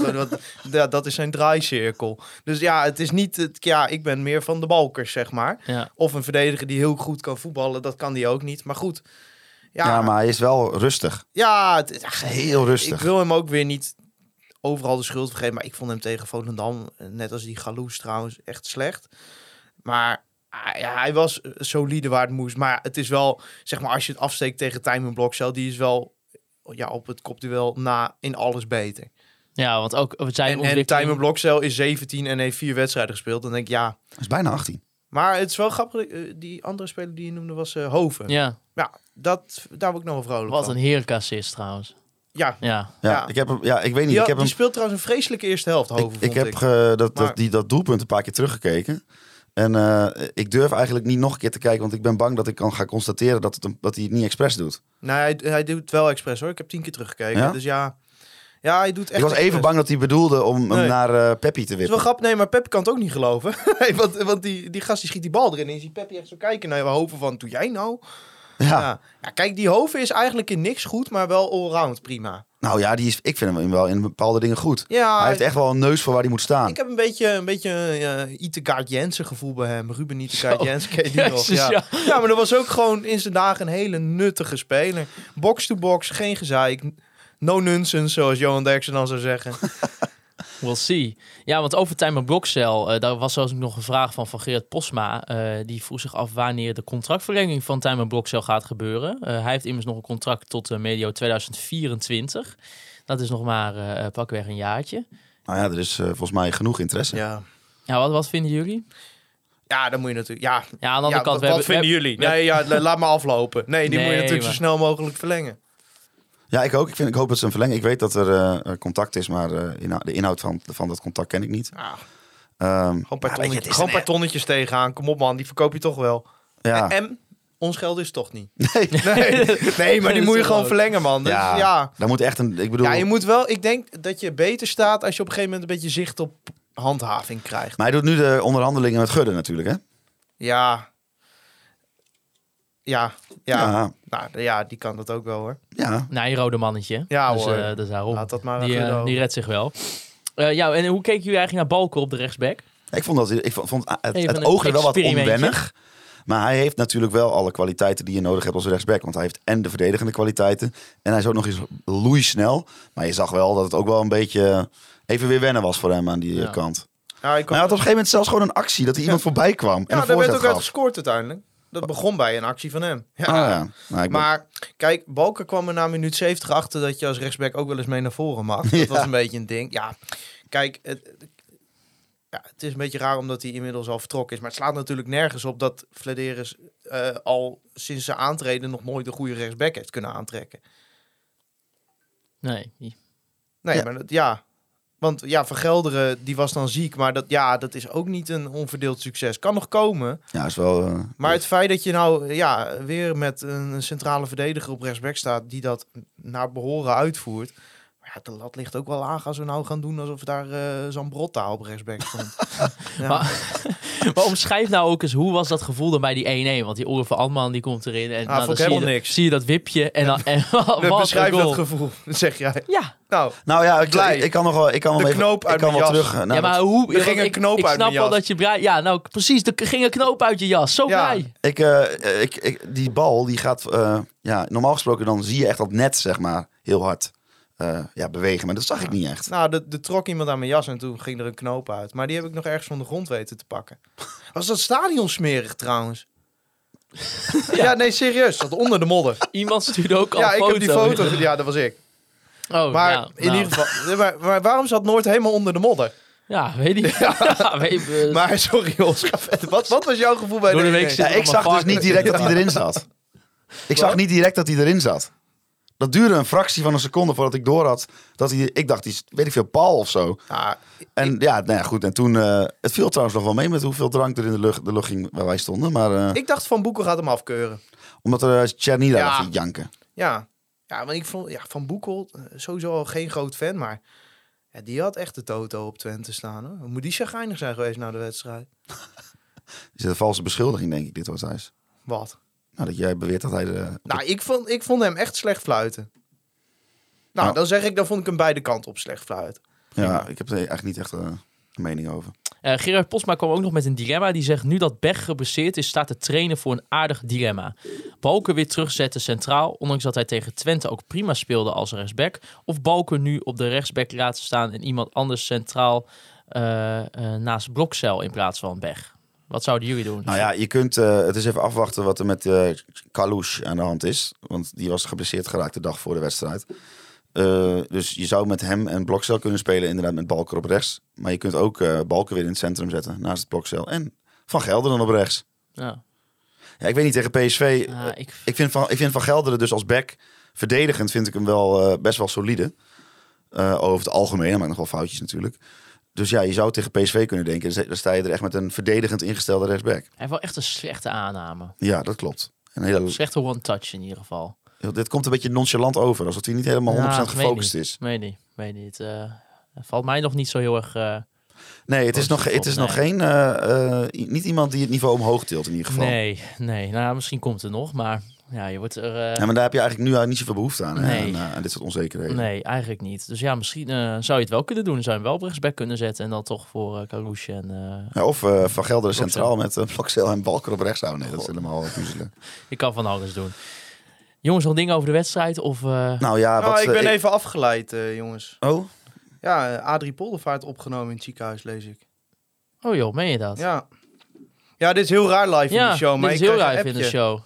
ja, dat is zijn draaicirkel. Dus ja, het is niet, het, ja, ik ben meer van de balkers, zeg maar. Ja. Of een verdediger die heel goed kan voetballen, dat kan die ook niet. Maar goed, ja, Ja, maar hij is wel rustig. ja, het, ach, Heel rustig. ik wil hem ook weer niet overal de schuld vergeven. Maar ik vond hem tegen Volendam, eh, net als die Galoes trouwens, echt slecht. Maar ja, hij was eh, solide waar het moest. Maar het is wel, zeg maar, als je het afsteekt tegen Tijmen Blokcel, die is wel ja, op het kopduel na in alles beter. ja, want ook we zijn En, en ontwikkeling- Tijmen Blokcel is 17 en heeft vier wedstrijden gespeeld. Dan denk ik, ja. Is bijna 18. Maar het is wel grappig, eh, die andere speler die je noemde was eh, Hoven. Ja, Ja, dat, daar word ik nog wel vrolijk wat van. een heerlijke assist trouwens. Ja, Ja, Ja, Ja. Ik heb hem, ja, ik weet niet. die, ik heb die hem, speelt trouwens een vreselijke eerste helft, Hoven, ik, heb dat, Maar- dat, die, dat doelpunt een paar keer teruggekeken. En eh, ik durf eigenlijk niet nog een keer te kijken, want ik ben bang dat ik kan gaan constateren dat, het dat hij het niet expres doet. Nee, hij, hij doet het wel expres hoor. Ik heb tien keer teruggekeken. Ja? Dus ja, ja, hij doet echt ik was even expres. bang dat hij bedoelde om Nee. hem naar eh Peppi te Het is wel wippen. grappig, nee, maar Pep kan het ook niet geloven. Want want die, die gast die schiet die bal erin en je ziet Peppi echt zo kijken naar je hoofd van, doe jij nou? Ja. Ja. kijk, die Hoven is eigenlijk in niks goed, maar wel allround prima. Nou ja, die is, ik vind hem wel in bepaalde dingen goed. Ja, hij heeft echt wel een neus voor waar hij moet staan. ik heb een beetje, een beetje uh, Itegaard Jensen gevoel bij hem. Ruben Itegaard. Jensen, ken je die nog? Ja. ja, maar dat was ook gewoon in zijn dagen een hele nuttige speler. Box-to-box, geen gezeik. No nonsense, zoals Johan Derksen dan zou zeggen. we'll see. Ja, want over Tijmen Blokcel, eh daar was zelfs nog een vraag van, van Gerard Posma. eh, die vroeg zich af wanneer de contractverlenging van Tijmen Blokcel gaat gebeuren. Eh, hij heeft immers nog een contract tot medio 2024. Dat is nog maar eh pakweg een jaartje. Nou ja, er is eh, volgens mij genoeg interesse. Ja. Ja, wat, wat vinden jullie? Ja, dan moet je natuurlijk. Ja, Ja, aan de andere ja, kant... wat, we hebben- wat vinden we jullie? Nee, ja, la- laat maar aflopen. Nee, die moet je natuurlijk maar- zo snel mogelijk verlengen. Ja, ik ook. Ik, vind, ik hoop dat ze een verlengen. Ik weet dat er eh, contact is, maar eh, inhou- de inhoud van, van dat contact ken ik niet. Ja, Ehm, gewoon een paar, gewoon paar tonnetjes tegenaan. Kom op man, die verkoop je toch wel. Ja, En ons geld is toch niet. nee. Nee, nee maar die moet je gewoon verlengen man. Dus ja, ja. daar moet echt een... Ik bedoel, ja, je moet wel... Ik denk dat je beter staat als je op een gegeven moment een beetje zicht op handhaving krijgt. maar hij doet nu de onderhandelingen met Gudde natuurlijk, hè? Ja. Ja. Ja. Ja, Nou, ja, die kan dat ook wel hoor. ja. Nee, een rode mannetje. Ja, dus, hoor. eh, dus daarom. Laat dat maar die, Gudde die redt zich wel. Eh, ja, en hoe keken jullie eigenlijk naar Balker op de rechtsback? Ik vond, dat, ik vond, vond het, Even het een oogde wel wat onwennig. Maar hij heeft natuurlijk wel alle kwaliteiten die je nodig hebt als rechtsback. Want hij heeft en de verdedigende kwaliteiten. En hij is ook nog eens loeisnel. Maar je zag wel dat het ook wel een beetje even weer wennen was voor hem aan die Ja. kant. Ja, ik Maar hij had op een gegeven moment zelfs gewoon een actie dat er iemand voorbij kwam. En ja daar werd ook uit gescoord uiteindelijk. Dat begon bij een actie van hem. Ja. Ah, ja. Nou, ben- Maar kijk, Balker kwam er na minuut 70 achter dat je als rechtsback ook wel eens mee naar voren mag. Dat Ja. was een beetje een ding. Ja, kijk, het, ja, het is een beetje raar omdat hij inmiddels al vertrokken is. Maar het slaat natuurlijk nergens op dat Flederis eh, al sinds zijn aantreden nog nooit een goede rechtsback heeft kunnen aantrekken. Nee. Nee, Ja. maar dat, ja. Want ja, Van Gelderen, die was dan ziek. Maar dat, ja, dat is ook niet een onverdeeld succes. Kan nog komen. ja, is wel... eh, Maar het feit dat je nou ja, weer met een centrale verdediger op rechtsback staat die dat naar behoren uitvoert. Maar ja, de lat ligt ook wel laag als we nou gaan doen alsof daar eh Zambrotta op rechtsback stond. ja. Maar, maar omschrijf nou ook eens, hoe was dat gevoel dan bij die 1-1? Want die Oren van Altman die komt erin. En Ah, nou, vond dan ik zie, je, niks. zie je dat wipje en dan... En, wat goal. dat gevoel, zeg jij. Ja, Nou, Nou ja, ik, Blij. ik, ik kan nog wel... Ik kan De hem even, knoop ik kan mijn wel jas. terug... eh, ja, maar hoe... er ging een knoop ik, ik uit snap wel jas. dat je blij... Ja, nou precies, er ging een knoop uit je jas. Zo Ja. blij. Ik, eh, ik, ik, die bal, die gaat... eh, ja, normaal gesproken dan zie je echt dat net, zeg maar, heel hard eh, ja, bewegen. Maar dat zag ik niet echt. nou, er er trok iemand aan mijn jas en toen ging er een knoop uit. Maar die heb ik nog ergens van de grond weten te pakken. Was dat stadion smerig trouwens? ja. nee, serieus. Dat onder de modder. Iemand stuurde ook al Ja, een ik foto. heb die foto. Ja, dat was ik. Oh, Maar in nou. ieder geval, maar, maar waarom zat Noord helemaal onder de modder? Ja, weet ik. Ja, weet, eh, Maar sorry, Oscar. Vette, Wat, wat was jouw gevoel bij Door de week 1-1? zit- Ja, ik zag dus niet direct dat hij erin zat. Ik zag niet direct dat hij erin zat. Dat duurde een fractie van een seconde voordat ik door had dat hij... Ik dacht, die weet ik veel, Paul of zo. Ja, En ja, nou ja, goed. En toen... eh, het viel trouwens nog wel mee met hoeveel drank er in de lucht, de lucht ging waar wij stonden. Maar eh, ik dacht Van Boekel gaat hem afkeuren. omdat er uh, Tjernida Ja. lag te janken. Ja, ja maar ik vond ja, Van Boekel eh, sowieso al geen groot fan, maar ja, die had echt de toto op Twente staan. Hoor. Moet die chagrijnig zijn geweest na de wedstrijd? Is het een valse beschuldiging, denk ik, dit was Thijs. Wat? Nou, dat jij beweert dat hij... De, Nou, ik vond, ik vond hem echt slecht fluiten. Nou, Nou. dan zeg ik, dan vond ik hem beide kanten op slecht fluiten. ja, ik heb er eigenlijk niet echt eh, een mening over. Eh, Gerard Posma kwam ook nog met een dilemma. Die zegt, nu dat Berg geblesseerd is, staat de trainer voor een aardig dilemma. Balken weer terugzetten centraal, ondanks dat hij tegen Twente ook prima speelde als rechtsback. Of Balken nu op de rechtsback laten staan en iemand anders centraal eh, eh, naast Blokcel in plaats van Berg. Wat zouden jullie doen? Nou ja, je kunt eh, het is even afwachten wat er met eh Kalouche aan de hand is. Want die was geblesseerd geraakt de dag voor de wedstrijd. Eh, dus je zou met hem en Blokcel kunnen spelen, inderdaad met Balker op rechts. Maar je kunt ook eh Balker weer in het centrum zetten, naast het Blokcel. En Van Gelderen op rechts. Ja. Ja, ik weet niet, tegen PSV... Ik, ik, vind van, ik vind Van Gelderen dus als back, verdedigend vind ik hem wel best wel solide. Over het algemeen, hij maakt nog wel foutjes natuurlijk. Dus ja, je zou tegen PSV kunnen denken. Dan sta je er echt met een verdedigend ingestelde rechtsback. hij heeft wel echt een slechte aanname. Ja, dat klopt. Een hele, Slechte one-touch in ieder geval. dit komt een beetje nonchalant over. Alsof hij niet helemaal 100% Ja, gefocust is. Weet niet, weet niet. Eh, valt mij nog niet zo heel erg... eh, Nee, het is, nog, het is nog geen... eh, niet iemand die het niveau omhoog tilt in ieder geval. nee, nee. Nou, misschien komt het nog, maar ja, je wordt er... eh, Ja, maar daar heb je eigenlijk nu niet zoveel behoefte aan. hè, Nee. aan, eh, aan dit soort onzekerheden. Nee, eigenlijk niet. Dus ja, misschien eh, zou je het wel kunnen doen. Zou je hem wel op rechtsback kunnen zetten en dan toch voor uh, en... eh, Ja, of eh, Van Gelderen Blokcel. centraal met uh, Blokcel en Balker op rechts houden. Nee, dat is helemaal puzzelen. je kan van alles doen. Jongens, nog dingen over de wedstrijd? Of, eh, Nou ja, Nou, wat... ik ben even afgeleid, eh, jongens. Oh? Ja, Adrie Poldervaart opgenomen in het ziekenhuis, lees ik. Oh joh, meen je dat? Ja. Ja, dit is heel raar live in de show, maar dit is ik heel krijg live een in de show.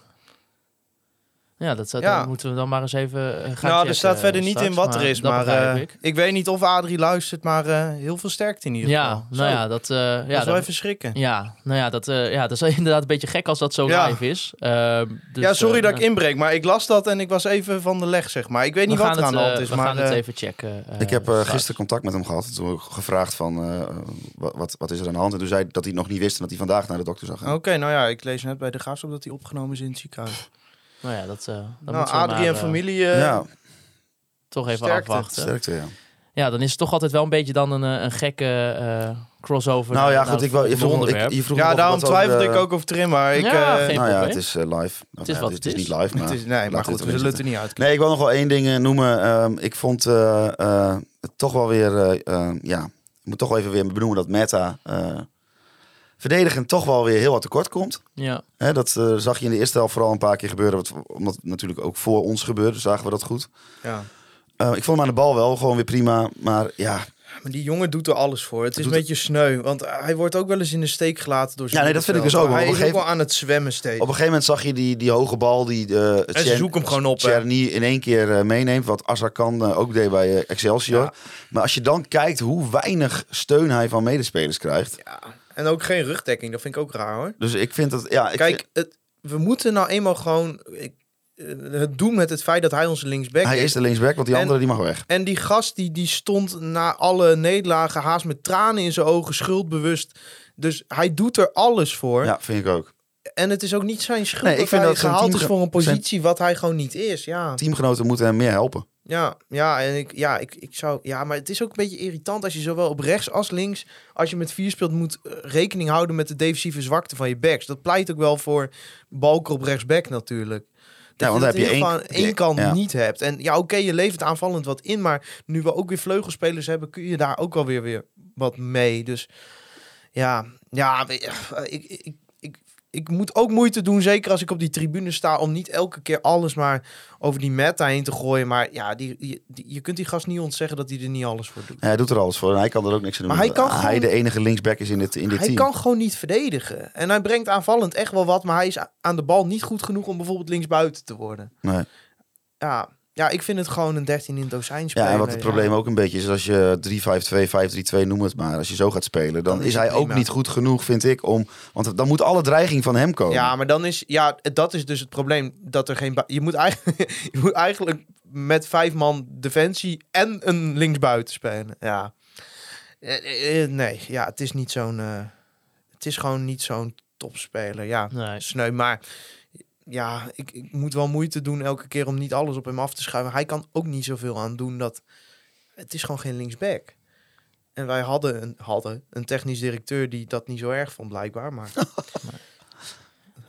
Ja, dat, Ja. moeten we dan maar eens even eh, gaan nou, er staat eh, verder niet straks, in wat er is, maar eh, ik. ik. weet niet of Adrie luistert, maar eh, heel veel sterkte in ieder geval. Ja, nou Zo, ja, dat, eh, ja, dat is wel dat- even schrikken. ja, nou ja, dat, eh, ja, dat is inderdaad een beetje gek als dat zo Ja. live is. Ehm, dus, ja, sorry eh, dat ik inbreek, maar ik las dat en ik was even van de leg, zeg maar. Ik weet we niet wat er aan het, de eh, hand is, we maar gaan het eh, even checken. eh, Ik heb eh, gisteren contact met hem gehad. Toen heb ik gevraagd van, eh, wat, wat, wat is er aan de hand? En toen zei hij dat hij nog niet wist en dat hij vandaag naar de dokter zou gaan. Oké, nou ja, ik lees net bij de graafschap dat hij opgenomen is in het ziekenhuis. Nou ja, dat, eh dat nou, Adrie maar, en eh, familie, eh, ja, toch even sterkte. afwachten. sterkte, ja. Ja, dan is het toch altijd wel een beetje dan een, eh, een gekke eh, crossover. Nou ja, goed, ik, wou- je vroeg, ik, je vroeg ja, daarom twijfelde de- ik ook over erin, maar ik... Ja, eh, geen Nou ja, probleem. het is live. Het is wat het het is is. niet live, maar... het is, nee, maar goed, we zullen het er niet uit. Nee, ik wil nog wel één ding noemen. Ehm, ik vond eh, eh, het toch wel weer, ja, ik moet toch wel even weer benoemen dat Meta eh, verdedigend toch wel weer heel wat tekort komt. Ja, Hè, dat eh, zag je in de eerste helft vooral een paar keer gebeuren, wat, omdat het natuurlijk ook voor ons gebeurde, zagen we dat goed. Ja. Eh, ik vond hem aan de bal wel gewoon weer prima, maar ja, Maar die jongen doet er alles voor. Het is een beetje sneu, want hij wordt ook wel eens in de steek gelaten door zijn Ja, nee, dat vind ik dus ook, Hij op is ook wel aan het zwemmen steeds. op een gegeven moment zag je die, die hoge bal die eh En ze zoeken hem gewoon op, in één keer eh, meeneemt, wat Azarkan eh, ook deed bij eh, Excelsior. Ja. Maar als je dan kijkt hoe weinig steun hij van medespelers krijgt, Ja. En ook geen rugdekking, dat vind ik ook raar hoor. dus ik vind dat, ja, ik Kijk, vind- het, we moeten nou eenmaal gewoon ik, eh, het doen met het feit dat hij onze linksback hij is de linksback, want die En- andere die mag weg. En die gast die, die stond na alle nederlagen haast met tranen in zijn ogen, schuldbewust. Dus hij doet er alles voor. Ja, vind ik ook. En het is ook niet zijn schuld Nee, ik dat vind dat gehaald is voor een zijn- positie wat hij gewoon niet is. Ja, Teamgenoten moeten hem meer helpen. Ja, ja en ik, ja, ik, ik zou, ja, maar het is ook een beetje irritant als je zowel op rechts als links, als je met vier speelt, moet eh, rekening houden met de defensieve zwakte van je backs. Dat pleit ook wel voor Balker op rechtsback natuurlijk. Dat Ja, want je dan heb je één- kant ja. niet hebt. En ja, oké, je levert aanvallend wat in, maar nu we ook weer vleugelspelers hebben, kun je daar ook alweer weer wat mee. Dus ja, ja, eh, ik, ik, ik, moet ook moeite doen, zeker als ik op die tribune sta, om niet elke keer alles maar over die meta heen te gooien. Maar ja, die, die, die- je kunt die gast niet ontzeggen dat hij er niet alles voor doet. Ja, hij doet er alles voor en hij kan er ook niks aan doen. Maar hij kan hij gewoon- de enige linksback is in dit, in dit hij team. kan gewoon niet verdedigen. En hij brengt aanvallend echt wel wat, maar hij is aan de bal niet goed genoeg om bijvoorbeeld linksbuiten te worden. Nee. Ja, ja ik vind het gewoon een 13 in het dozijn spelen. Ja, en wat het probleem ook een beetje is, als je 3-5-2, 5-3-2 noem het maar, als je zo gaat spelen, dan, Dan is hij ook niet goed genoeg, vind ik, om, want dan moet alle dreiging van hem komen. Ja, maar dan is ja, dat is dus het probleem dat er geen. Je moet eigenlijk, je moet eigenlijk met vijf man defensie en een linksbuiten spelen. Ja, Eh, eh, eh, nee, ja, het is niet zo'n. het is gewoon niet zo'n topspeler. Ja, nee. sneu, maar ja, ik, ik moet wel moeite doen elke keer om niet alles op hem af te schuiven. Hij kan ook niet zoveel aan doen dat. Het is gewoon geen linksback. En wij hadden een, hadden een technisch directeur die dat niet zo erg vond, blijkbaar. Maar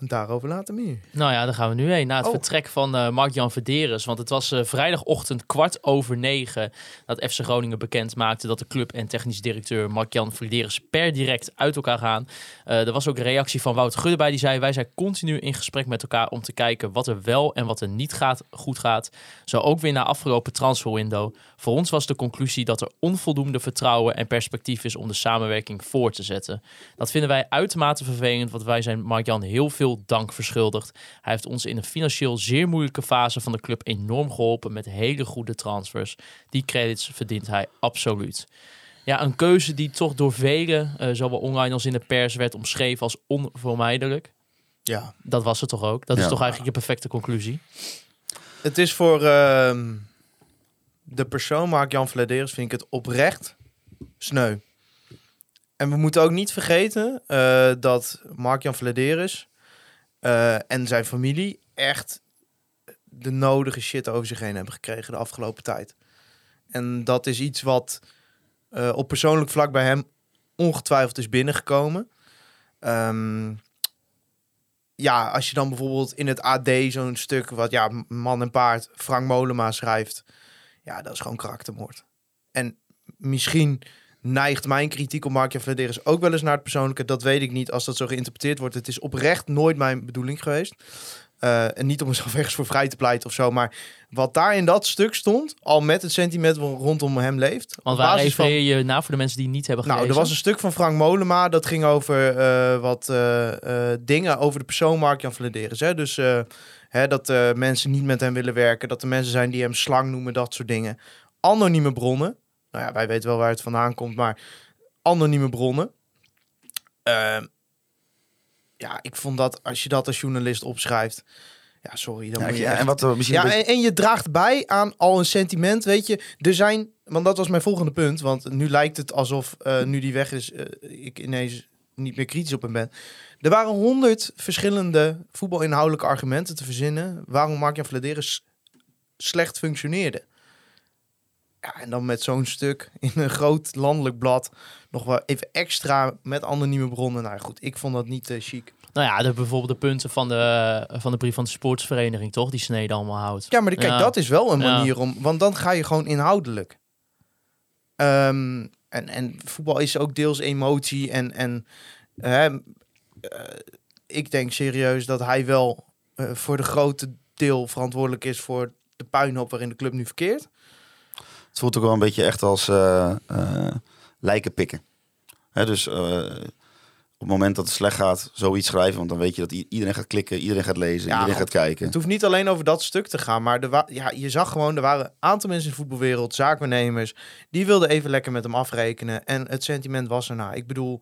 daarover later meer. Nou ja, daar gaan we nu heen. Na het Oh. vertrek van eh Mark-Jan Verderes. Want het was eh, vrijdagochtend kwart over negen dat FC Groningen bekend maakte dat de club en technisch directeur Mark-Jan Verderes per direct uit elkaar gaan. Eh, er was ook een reactie van Wouter Gudde bij. Die zei, wij zijn continu in gesprek met elkaar om te kijken wat er wel en wat er niet gaat, goed gaat. Zo ook weer na afgelopen transferwindow. Voor ons was de conclusie dat er onvoldoende vertrouwen en perspectief is om de samenwerking voor te zetten. Dat vinden wij uitermate vervelend, want wij zijn Mark-Jan heel veel dank verschuldigd. Hij heeft ons in een financieel zeer moeilijke fase van de club enorm geholpen met hele goede transfers. Die credits verdient hij absoluut. Ja, een keuze die toch door velen, eh, zowel online als in de pers, werd omschreven als onvermijdelijk. Ja. Dat was het toch ook? Dat is toch eigenlijk de perfecte conclusie? Het is voor ehm, de persoon Mark-Jan Vladeris vind ik het oprecht sneu. En we moeten ook niet vergeten eh, dat Mark-Jan Vladeris eh, en zijn familie echt de nodige shit over zich heen hebben gekregen de afgelopen tijd. En dat is iets wat eh, op persoonlijk vlak bij hem ongetwijfeld is binnengekomen. Ehm, ja, als je dan bijvoorbeeld in het AD zo'n stuk wat ja, man en paard Frank Molema schrijft, ja, dat is gewoon karaktermoord. En misschien neigt mijn kritiek op Mark-Jan Vladeris ook wel eens naar het persoonlijke. Dat weet ik niet als dat zo geïnterpreteerd wordt. Het is oprecht nooit mijn bedoeling geweest. Eh, en niet om mezelf ergens voor vrij te pleiten of zo. Maar wat daar in dat stuk stond, al met het sentiment wat rondom hem leeft. Want waar basis van- refereer je na voor de mensen die niet hebben nou, gelezen? er was een stuk van Frank Molema. Dat ging over eh, wat eh, dingen over de persoon Mark-Jan Vladeris. Hè? Dus hè, dat mensen niet met hem willen werken. Dat er mensen zijn die hem slang noemen, dat soort dingen. Anonieme bronnen. Nou ja, wij weten wel waar het vandaan komt, maar anonieme bronnen. Ehm, ja, ik vond dat als je dat als journalist opschrijft... Ja, sorry. Dan Ja, moet je ja, echt- en wat er misschien ja, en, en je draagt bij aan al een sentiment. Weet je, er zijn, want dat was mijn volgende punt. Want nu lijkt het alsof, eh, nu die weg is, eh, ik ineens niet meer kritisch op hem ben. Er waren honderd verschillende voetbalinhoudelijke argumenten te verzinnen. waarom Mark-Jan slecht functioneerde. Ja, en dan met zo'n stuk in een groot landelijk blad. nog wel even extra met anonieme bronnen. Nou goed, ik vond dat niet eh, chic. Nou ja, de, bijvoorbeeld de punten van de, van de brief van de sportsvereniging, toch? Die Snede allemaal houdt. Ja, maar kijk, Ja. dat is wel een Ja. manier om... Want dan ga je gewoon inhoudelijk. Ehm, en, en voetbal is ook deels emotie. En, en hè, eh, ik denk serieus dat hij wel eh, voor de grote deel verantwoordelijk is... voor de puinhoop waarin de club nu verkeert. Het voelt ook wel een beetje echt als eh, lijken pikken. Hè, dus eh, op het moment dat het slecht gaat, zoiets schrijven. Want dan weet je dat iedereen gaat klikken, iedereen gaat lezen, Ja, iedereen gaat kijken. Het hoeft niet alleen over dat stuk te gaan, maar wa- ja, je zag gewoon, er waren een aantal mensen in de voetbalwereld, zaakwaarnemers, die wilden even lekker met hem afrekenen. En het sentiment was erna. Ik bedoel,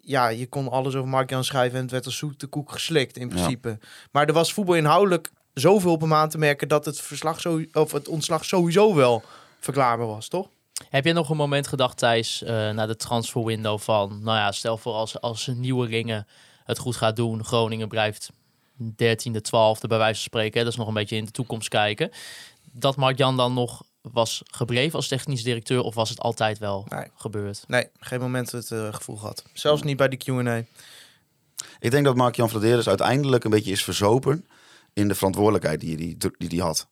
ja, je kon alles over Mark-Jan schrijven en het werd als zoete koek geslikt in principe. Maar er was voetbal inhoudelijk zoveel op hem aan te merken dat het, verslag zo, of het ontslag sowieso wel verklaarbaar was, toch? Heb je nog een moment gedacht, Thijs, eh na de transferwindow van... Nou ja, stel voor als, als nieuwe ringen het goed gaat doen. Groningen blijft 13e, 12e bij wijze van spreken. Hè, dat is nog een beetje in de toekomst kijken. Dat Mark-Jan dan nog was gebleven als technisch directeur... of was het altijd wel Nee. gebeurd? Nee, geen moment het eh, gevoel gehad. Zelfs niet bij de Q&A. Ik denk dat Mark-Jan Vladeris uiteindelijk een beetje is verzopen in de verantwoordelijkheid die hij die, die, had.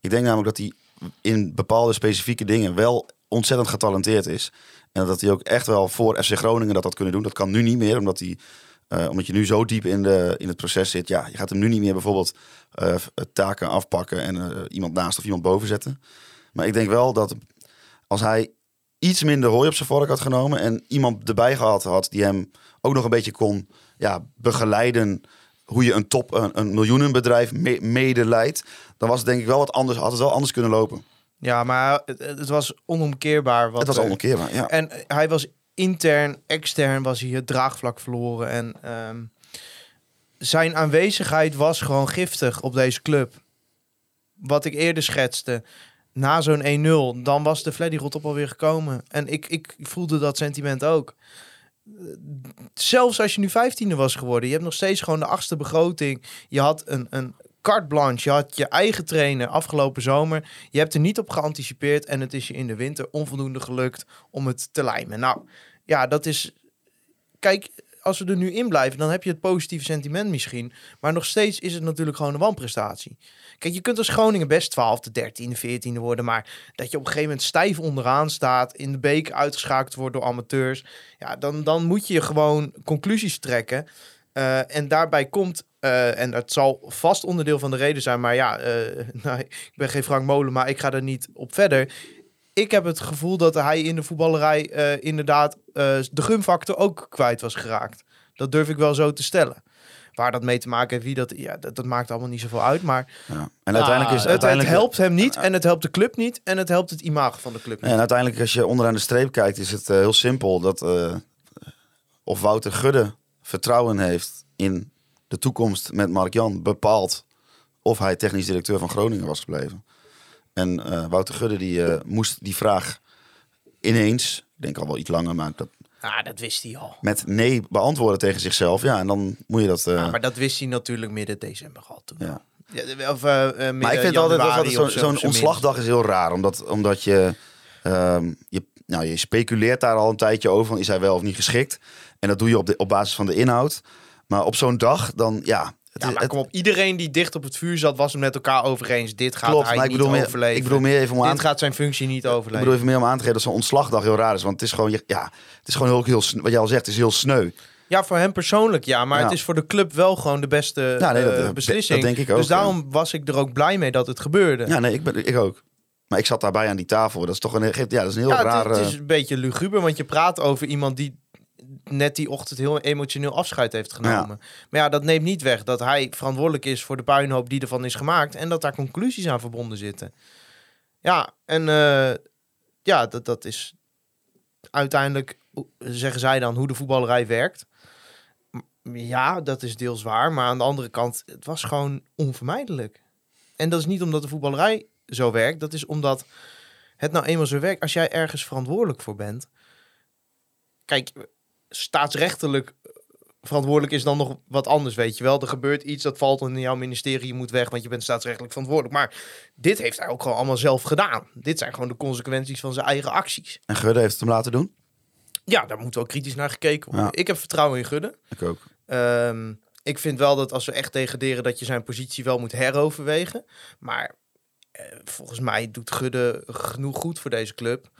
Ik denk namelijk dat hij in bepaalde specifieke dingen wel ontzettend getalenteerd is. En dat hij ook echt wel voor FC Groningen dat had kunnen doen. Dat kan nu niet meer, omdat, hij, eh, omdat je nu zo diep in, de, in het proces zit. Ja, je gaat hem nu niet meer bijvoorbeeld eh, taken afpakken en eh, iemand naast of iemand boven zetten. Maar ik denk wel dat als hij iets minder hooi op zijn vork had genomen en iemand erbij gehad had die hem ook nog een beetje kon ja, begeleiden hoe je een top, een, een miljoenenbedrijf me, mede leidt, dan was het denk ik wel wat anders, had het wel anders kunnen lopen. Ja, maar het, het was onomkeerbaar. Wat het was er- onomkeerbaar, ja. En hij was intern, extern was hij het draagvlak verloren. En ehm, zijn aanwezigheid was gewoon giftig op deze club. Wat ik eerder schetste. Na zo'n 1-0, dan was de Fleddy Rot alweer gekomen. En ik, ik voelde dat sentiment ook. Zelfs als je nu 15e was geworden, je hebt nog steeds gewoon de achtste begroting. Je had een, een carte blanche, je had je eigen trainer afgelopen zomer. Je hebt er niet op geanticipeerd en het is je in de winter onvoldoende gelukt om het te lijmen. Nou, ja, dat is. Kijk, als we er nu in blijven, dan heb je het positieve sentiment misschien. Maar nog steeds is het natuurlijk gewoon een wanprestatie. Kijk, je kunt als Groningen best 12e, 13e, 14e worden. Maar dat je op een gegeven moment stijf onderaan staat, in de beek uitgeschakeld wordt door amateurs. Ja, dan, dan moet je gewoon conclusies trekken. Eh, en daarbij komt, eh, en dat zal vast onderdeel van de reden zijn, maar ja, eh, nou, ik ben geen Frank Molen, maar ik ga er niet op verder. Ik heb het gevoel dat hij in de voetballerij inderdaad de gunfactor ook kwijt was geraakt. Dat durf ik wel zo te stellen. Waar dat mee te maken heeft, wie dat, ja, dat, dat maakt allemaal niet zoveel uit. Maar ja. En uiteindelijk is Ah, het, het uiteindelijk, helpt hem niet en het helpt de club niet en het helpt het imago van de club niet. En uiteindelijk, als je onderaan de streep kijkt, is het eh, heel simpel dat eh, of Wouter Gudde vertrouwen heeft in de toekomst met Mark-Jan bepaalt of hij technisch directeur van Groningen was gebleven. En eh, Wouter Gudde die, moest die vraag ineens, ik denk al wel iets langer, maar dat Ah, dat wist hij al. met nee beantwoorden tegen zichzelf. Ja, en dan moet je dat. eh, Ja, maar dat wist hij natuurlijk midden december al toen. ja. Ja, of, midden Maar ik vind altijd, dat altijd zo'n zo, ontslagdag is heel raar. Omdat, omdat je, ehm, je, nou, je speculeert daar al een tijdje over. Van, is hij wel of niet geschikt? En dat doe je op, de, op basis van de inhoud. Maar op zo'n dag, dan ja... Ja, maar het kom op, iedereen die dicht op het vuur zat, was het met elkaar over eens. Dit gaat klopt, hij maar ik niet meer, overleven. ik bedoel meer even om aan Dit gaat zijn functie niet ik overleven. bedoel even meer om aan te geven dat zo'n ontslagdag heel raar is. Want het is gewoon, ja, het is gewoon heel, heel, wat jij al zegt, is heel sneu. Ja, voor hem persoonlijk ja. Maar Ja. het is voor de club wel gewoon de beste Ja, nee, dat- eh, beslissing. dat denk ik ook, Dus daarom was ik er ook blij mee dat het gebeurde. Ja, nee, ik, ben, ik ook. Maar ik zat daarbij aan die tafel. Dat is toch een, ja, dat is een heel het- raar... het, is een beetje luguber, want je praat over iemand die net die ochtend heel emotioneel afscheid heeft genomen. Maar ja, dat neemt niet weg dat hij verantwoordelijk is voor de puinhoop die ervan is gemaakt en dat daar conclusies aan verbonden zitten. Ja, en eh, ja, dat, dat is uiteindelijk, zeggen zij dan, hoe de voetballerij werkt. Ja, dat is deels waar, maar aan de andere kant, het was gewoon onvermijdelijk. En dat is niet omdat de voetballerij zo werkt, dat is omdat het nou eenmaal zo werkt. Als jij ergens verantwoordelijk voor bent. Kijk, staatsrechtelijk verantwoordelijk is dan nog wat anders, weet je wel. Er gebeurt iets, dat valt onder jouw ministerie, je moet weg, want je bent staatsrechtelijk verantwoordelijk. Maar dit heeft hij ook gewoon allemaal zelf gedaan. Dit zijn gewoon de consequenties van zijn eigen acties. En Gudde heeft het hem laten doen? Ja, daar moet wel kritisch naar gekeken worden. Ja. Ik heb vertrouwen in Gudde. Ik ook. Ehm, ik vind wel dat als we echt degraderen, dat je zijn positie wel moet heroverwegen. Maar eh, volgens mij doet Gudde genoeg goed voor deze club.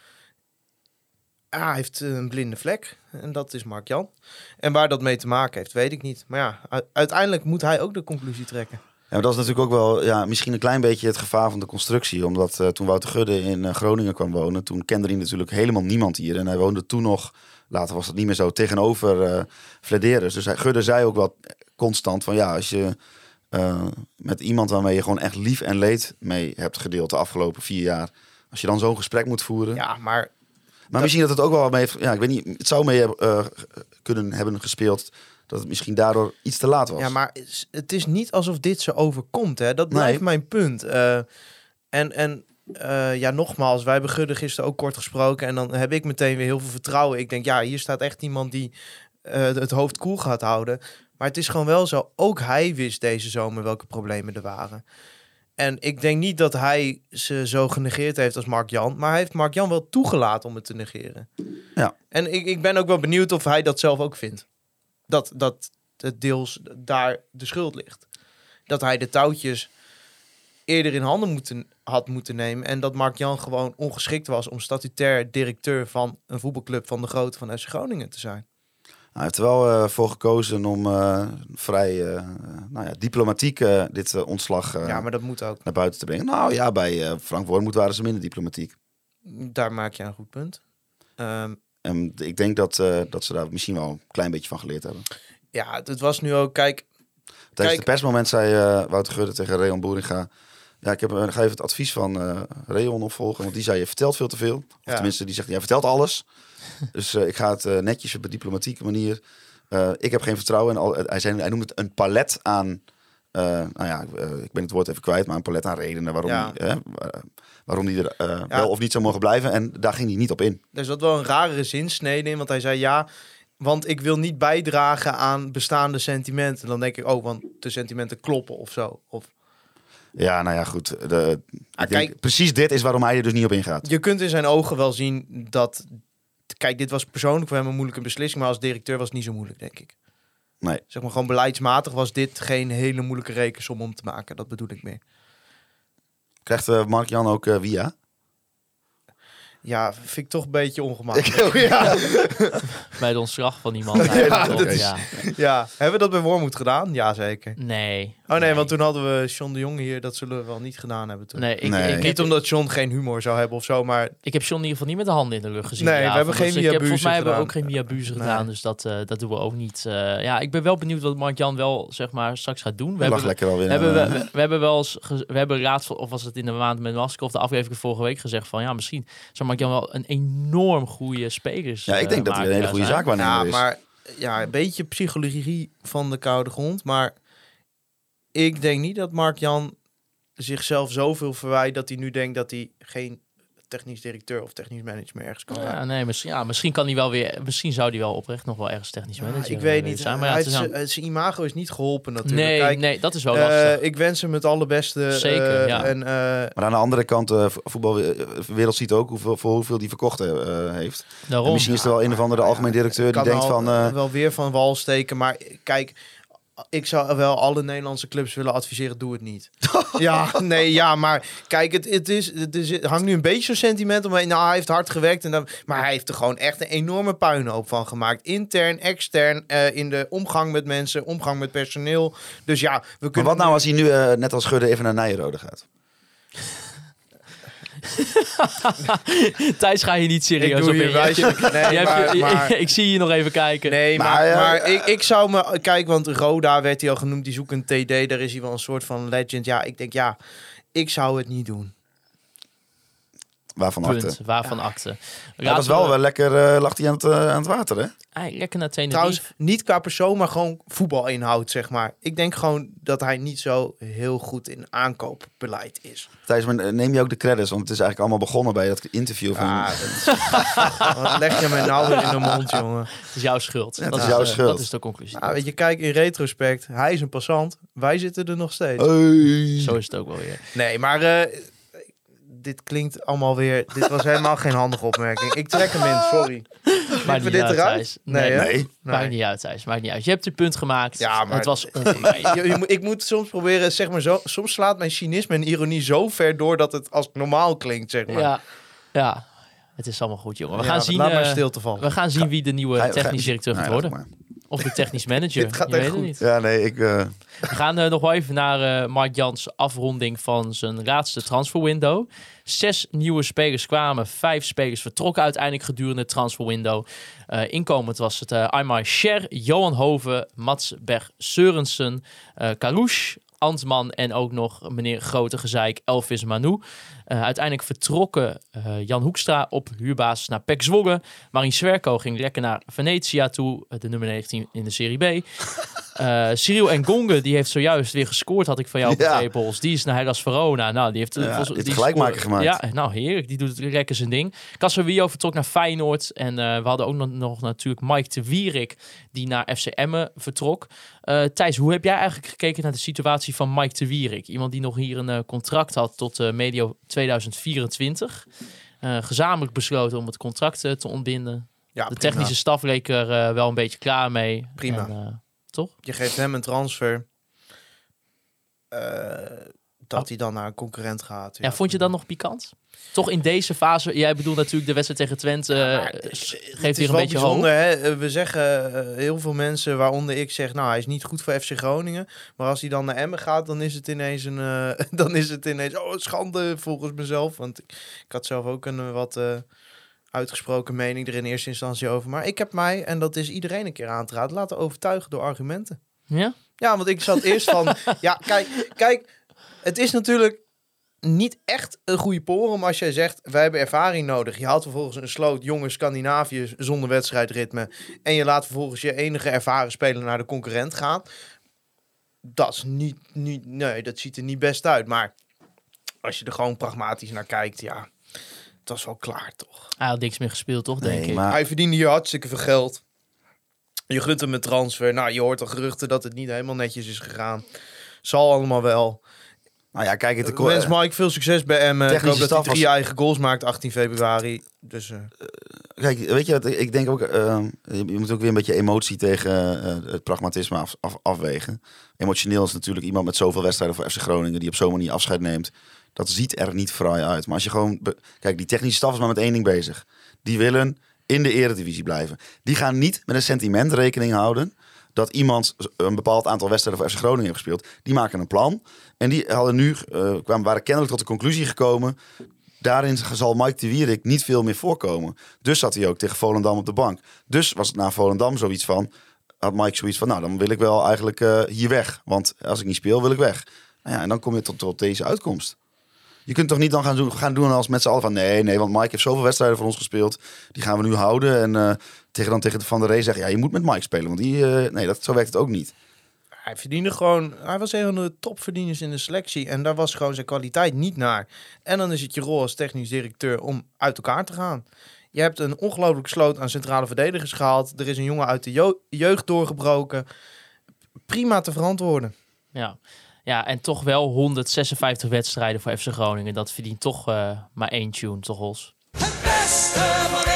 Ah, hij heeft een blinde vlek. En dat is Mark Jan. En waar dat mee te maken heeft, weet ik niet. Maar ja, uiteindelijk moet hij ook de conclusie trekken. Ja, maar dat is natuurlijk ook wel ja, misschien een klein beetje het gevaar van de constructie. Omdat eh, toen Wouter Gudde in eh, Groningen kwam wonen, toen kende hij natuurlijk helemaal niemand hier. En hij woonde toen nog, later was het niet meer zo, tegenover eh Flederis. Dus hij, Gudde zei ook wel constant van ja, als je eh, met iemand waarmee je gewoon echt lief en leed mee hebt gedeeld de afgelopen vier jaar. Als je dan zo'n gesprek moet voeren. Ja, maar maar misschien dat het ook wel mee heeft, ja, ik weet niet, het zou mee eh, kunnen hebben gespeeld dat het misschien daardoor iets te laat was. Ja, maar het is niet alsof dit zo overkomt. Hè? Dat blijft Nee. mijn punt. Eh, en en ja, nogmaals, wij hebben Gudde gisteren ook kort gesproken. En dan heb ik meteen weer heel veel vertrouwen. Ik denk, ja, hier staat echt iemand die het hoofd koel gaat houden. Maar het is gewoon wel zo. Ook hij wist deze zomer welke problemen er waren. En ik denk niet dat hij ze zo genegeerd heeft als Mark Jan. Maar hij heeft Mark Jan wel toegelaten om het te negeren. Ja. En ik, ik ben ook wel benieuwd of hij dat zelf ook vindt. Dat, dat het deels daar de schuld ligt. Dat hij de touwtjes eerder in handen moeten, had moeten nemen. En dat Mark Jan gewoon ongeschikt was om statutair directeur van een voetbalclub van de grootte van FC Groningen te zijn. Hij heeft er wel eh, voor gekozen om eh, vrij eh, nou ja, diplomatiek dit ontslag ja, maar dat moet ook. naar buiten te brengen. Nou ja, bij Frank Wormoed waren ze minder diplomatiek. Daar maak je een goed punt. Ehm, En ik denk dat, dat ze daar misschien wel een klein beetje van geleerd hebben. ja, het was nu ook, kijk, Tijdens het persmoment zei eh, Wouter Gudde tegen Reon Boeringa... Ja, ik heb, ga even het advies van eh Reon opvolgen. Want die zei, je vertelt veel te veel. Of Ja. tenminste, die zegt, jij vertelt alles. Dus eh, ik ga het eh, netjes op een diplomatieke manier. Eh, ik heb geen vertrouwen. En al, hij, zei, hij noemde het een palet aan... nou ja, ik ben het woord even kwijt, maar een palet aan redenen waarom Ja. hij, wa- waarom hij er wel of niet zou mogen blijven. En daar ging hij niet op in. er zat wel een rare zinsnede in. Want hij zei ja, want ik wil niet bijdragen aan bestaande sentimenten. Dan denk ik, oh, want de sentimenten kloppen of zo. Of, Ja, nou ja, goed. De, ik denk, kijk- precies dit is waarom hij er dus niet op ingaat. je kunt in zijn ogen wel zien dat... Kijk, dit was persoonlijk voor hem een moeilijke beslissing. Maar als directeur was het niet zo moeilijk, denk ik. Nee. Zeg maar gewoon beleidsmatig was dit geen hele moeilijke rekensom om te maken. Dat bedoel ik meer. Krijgt eh, Mark-Jan ook eh, via? Ja, vind ik toch een beetje ongemakkelijk. ja. Bij de ontslag van iemand. Ja, dat is- ja. ja, hebben we dat bij Wormoed gedaan? Ja, zeker. Nee. Oh nee, want toen hadden we John de Jonge hier. Dat zullen we wel niet gedaan hebben toen. Nee, ik, Nee. ik, Niet omdat John geen humor zou hebben of zo, maar ik heb John in ieder geval niet met de handen in de lucht gezien. Nee, we hebben geen Dus ik heb, Volgens mij hebben we ook geen Miabuze Nee. gedaan. Dus dat, eh, dat doen we ook niet. Eh, ja, ik ben wel benieuwd wat Mark-Jan wel zeg maar, straks gaat doen. We hebben, lekker alweer. we, hebben, eh, we, we, we hebben wel eens, ge- we hebben raadsel, of was het in de maand met Masker of de aflevering vorige week gezegd van ja, misschien zou Mark-Jan wel een enorm goede speler ja, ik denk dat hij een hele goede zaak ja, maar ja, een beetje psychologie van de koude grond. Maar ik denk niet dat Mark Jan zichzelf zoveel verwijt dat hij nu denkt dat hij geen technisch directeur of technisch manager meer ergens kan Ja, nee, misschien, ja, misschien kan hij wel weer, misschien zou hij wel oprecht nog wel ergens technisch Ja, manager ik weet niet. zijn. Maar ja, het is aan- zijn- zijn imago is niet geholpen natuurlijk. nee, Kijk, nee, dat is wel eh, lastig. ik wens hem het allerbeste. Zeker, eh, ja. En, eh, Maar aan de andere kant, de voetbalwereld ziet ook hoeveel, voor hoeveel die verkocht eh, heeft. En Daarom. misschien is er wel een of andere algemeen directeur die denkt al van... eh, wel weer van wal steken. Maar kijk, ik zou wel alle Nederlandse clubs willen adviseren, doe het niet. ja, nee, ja, maar kijk, het, het, is, het, is, het hangt nu een beetje zo'n sentiment omheen. Nou, hij heeft hard gewerkt, en dan, maar hij heeft er gewoon echt een enorme puinhoop van gemaakt. Intern, extern, eh, in de omgang met mensen, omgang met personeel. Dus ja, we Maar kunnen... wat nou als hij nu, eh, net als Schudde, even naar Nijrode gaat? Thijs, ga je niet Ik serieus doe op. Nee, Je maar, je- maar- ik zie je nog even kijken. Nee, Maar, maar, eh, maar ik, ik zou me... Kijk, want Roda werd hij al genoemd. Die zoekt een TD. Daar is hij wel een soort van legend. Ja, ik denk, ja, ik zou het niet doen. Waarvan acte? Waarvan. Ja, dat is wel wel lekker, eh lag hij aan het, eh, aan het water, hè? Hij, lekker naar Tenerife. Trouwens, niet qua persoon, maar gewoon voetbalinhoud, zeg maar. Ik denk gewoon dat hij niet zo heel goed in aankoopbeleid is. Thijs, maar neem je ook de credits? Want het is eigenlijk allemaal begonnen bij dat interview van... Ah, dat is- Wat leg je mij nou weer in de mond, jongen? Het is jouw schuld. dat is jouw schuld. Dat is de conclusie. Nou, weet je, kijk in retrospect. Hij is een passant. Wij zitten er nog steeds. Hey. Zo is het ook wel weer. Nee, maar eh, dit klinkt allemaal weer... Dit was helemaal geen handige opmerking. Ik trek hem in, sorry. Maakt niet dit uit, eruit? Nee? Nee. Maakt niet uit, Thijs. Maakt niet uit. Je hebt je punt gemaakt. Ja, maar- Het was onvermijdelijk. Ik moet soms proberen, zeg maar zo... Soms slaat mijn cynisme en ironie zo ver door dat het als normaal klinkt, zeg maar. Ja, ja. Het is allemaal goed, jongen. We Ja, gaan zien, Laat maar eh, stil te vallen. we gaan zien wie de nieuwe technisch directeur gaat worden. Of de technisch manager. Dit gaat je echt goed. niet. Ja, nee, ik... eh, We gaan eh, nog wel even naar eh Mark Jans afronding van zijn laatste transferwindow. Zes nieuwe spelers kwamen, vijf spelers vertrokken uiteindelijk gedurende het transferwindow. Inkomend was het Aymar Scher, Johan Hoven, Mats Berg Seurensen, eh Karouche, Antman en ook nog meneer Grote Gezeik, Elvis Manu. Eh, uiteindelijk vertrokken eh, Jan Hoekstra op huurbasis naar PEC Zwolle. Marin Swerko ging lekker naar Venetia toe, eh, de nummer 19 in de Serie B. Eh Cyril Engonge, die heeft zojuist weer gescoord, had ik van jou Ja. begrepen. Hols. Die is naar Hellas Verona. Nou, die heeft, Ja, die gelijkmaker gemaakt. Ja, nou heerlijk. Die doet het lekker zijn ding. Casemiro vertrok naar Feyenoord. En we hadden ook nog, nog natuurlijk Mike de Wierik, die naar FC Emmen vertrok. Eh, Thijs, hoe heb jij eigenlijk gekeken naar de situatie van Mike de Wierik? Iemand die nog hier een contract had tot medio 2024. Eh, gezamenlijk besloten om het contract eh, te ontbinden. Ja, de prima. technische staf leek er eh, wel een beetje klaar mee. Prima. En, toch? Je geeft hem een transfer. Dat Oh. hij dan naar een concurrent gaat. Ja, vond je dat nog pikant? Toch in deze fase, jij bedoelt natuurlijk de wedstrijd tegen Twente, Ja, eh, het geeft weer een beetje hoop. bijzonder, hè? Eh, We zeggen eh, heel veel mensen, waaronder ik zeg, nou, hij is niet goed voor FC Groningen. Maar als hij dan naar Emmen gaat, dan is het ineens een, dan is het ineens, oh, schande volgens mezelf. Want ik, ik had zelf ook een wat uitgesproken mening er in eerste instantie over. Maar ik heb mij, en dat is iedereen een keer aan te raden, laten overtuigen door argumenten. Ja? Ja, want ik zat eerst van, ja, kijk, kijk, het is natuurlijk niet echt een goede porum als jij zegt, wij hebben ervaring nodig. Je haalt vervolgens een sloot jonge Scandinavië zonder wedstrijdritme en je laat vervolgens je enige ervaren speler naar de concurrent gaan. Dat is niet, niet, nee, dat ziet er niet best uit. Maar als je er gewoon pragmatisch naar kijkt, ja, dat is wel klaar toch. Hij had niks meer gespeeld, toch, denk nee, ik. maar... Hij verdiende hier hartstikke veel geld. Je gunt hem een transfer. Nou, je hoort al geruchten dat het niet helemaal netjes is gegaan. Zal allemaal wel. Nou ja, kijk, het Ik wens Mike veel succes bij Emmen. Ik hoop dat hij drie was- eigen goals maakt 18 februari. Dus eh, Kijk, weet je wat, ik denk ook, eh, je moet ook weer een beetje emotie tegen eh, het pragmatisme af, af- afwegen. Emotioneel is natuurlijk iemand met zoveel wedstrijden voor FC Groningen die op zo'n manier afscheid neemt. Dat ziet er niet fraai uit. Maar als je gewoon, kijk, die technische staf is maar met één ding bezig. Die willen in de eredivisie blijven. Die gaan niet met een sentiment rekening houden dat iemand een bepaald aantal wedstrijden voor FC Groningen heeft gespeeld. Die maken een plan. En die hadden nu, eh, kwamen, waren kennelijk tot de conclusie gekomen daarin zal Mike de Wierik niet veel meer voorkomen. Dus zat hij ook tegen Volendam op de bank. Dus was het na Volendam zoiets van... had Mike zoiets van, nou dan wil ik wel eigenlijk eh, hier weg. Want als ik niet speel, wil ik weg. Nou ja, en dan kom je tot, tot deze uitkomst. Je kunt toch niet dan gaan doen, gaan doen als met z'n allen van... nee, nee, want Mike heeft zoveel wedstrijden voor ons gespeeld. Die gaan we nu houden. En eh, tegen dan tegen Van der Rey zeggen... ja, je moet met Mike spelen. Want die, nee, dat, zo werkt het ook niet. Hij verdiende gewoon... Hij was een van de topverdieners in de selectie. En daar was gewoon zijn kwaliteit niet naar. En dan is het je rol als technisch directeur om uit elkaar te gaan. Je hebt een ongelooflijk sloot aan centrale verdedigers gehaald. Er is een jongen uit de jeugd doorgebroken. Prima te verantwoorden. Ja. ja, en toch wel 156 wedstrijden voor FC Groningen. Dat verdient toch eh, maar één tune, toch, Hols? Het beste van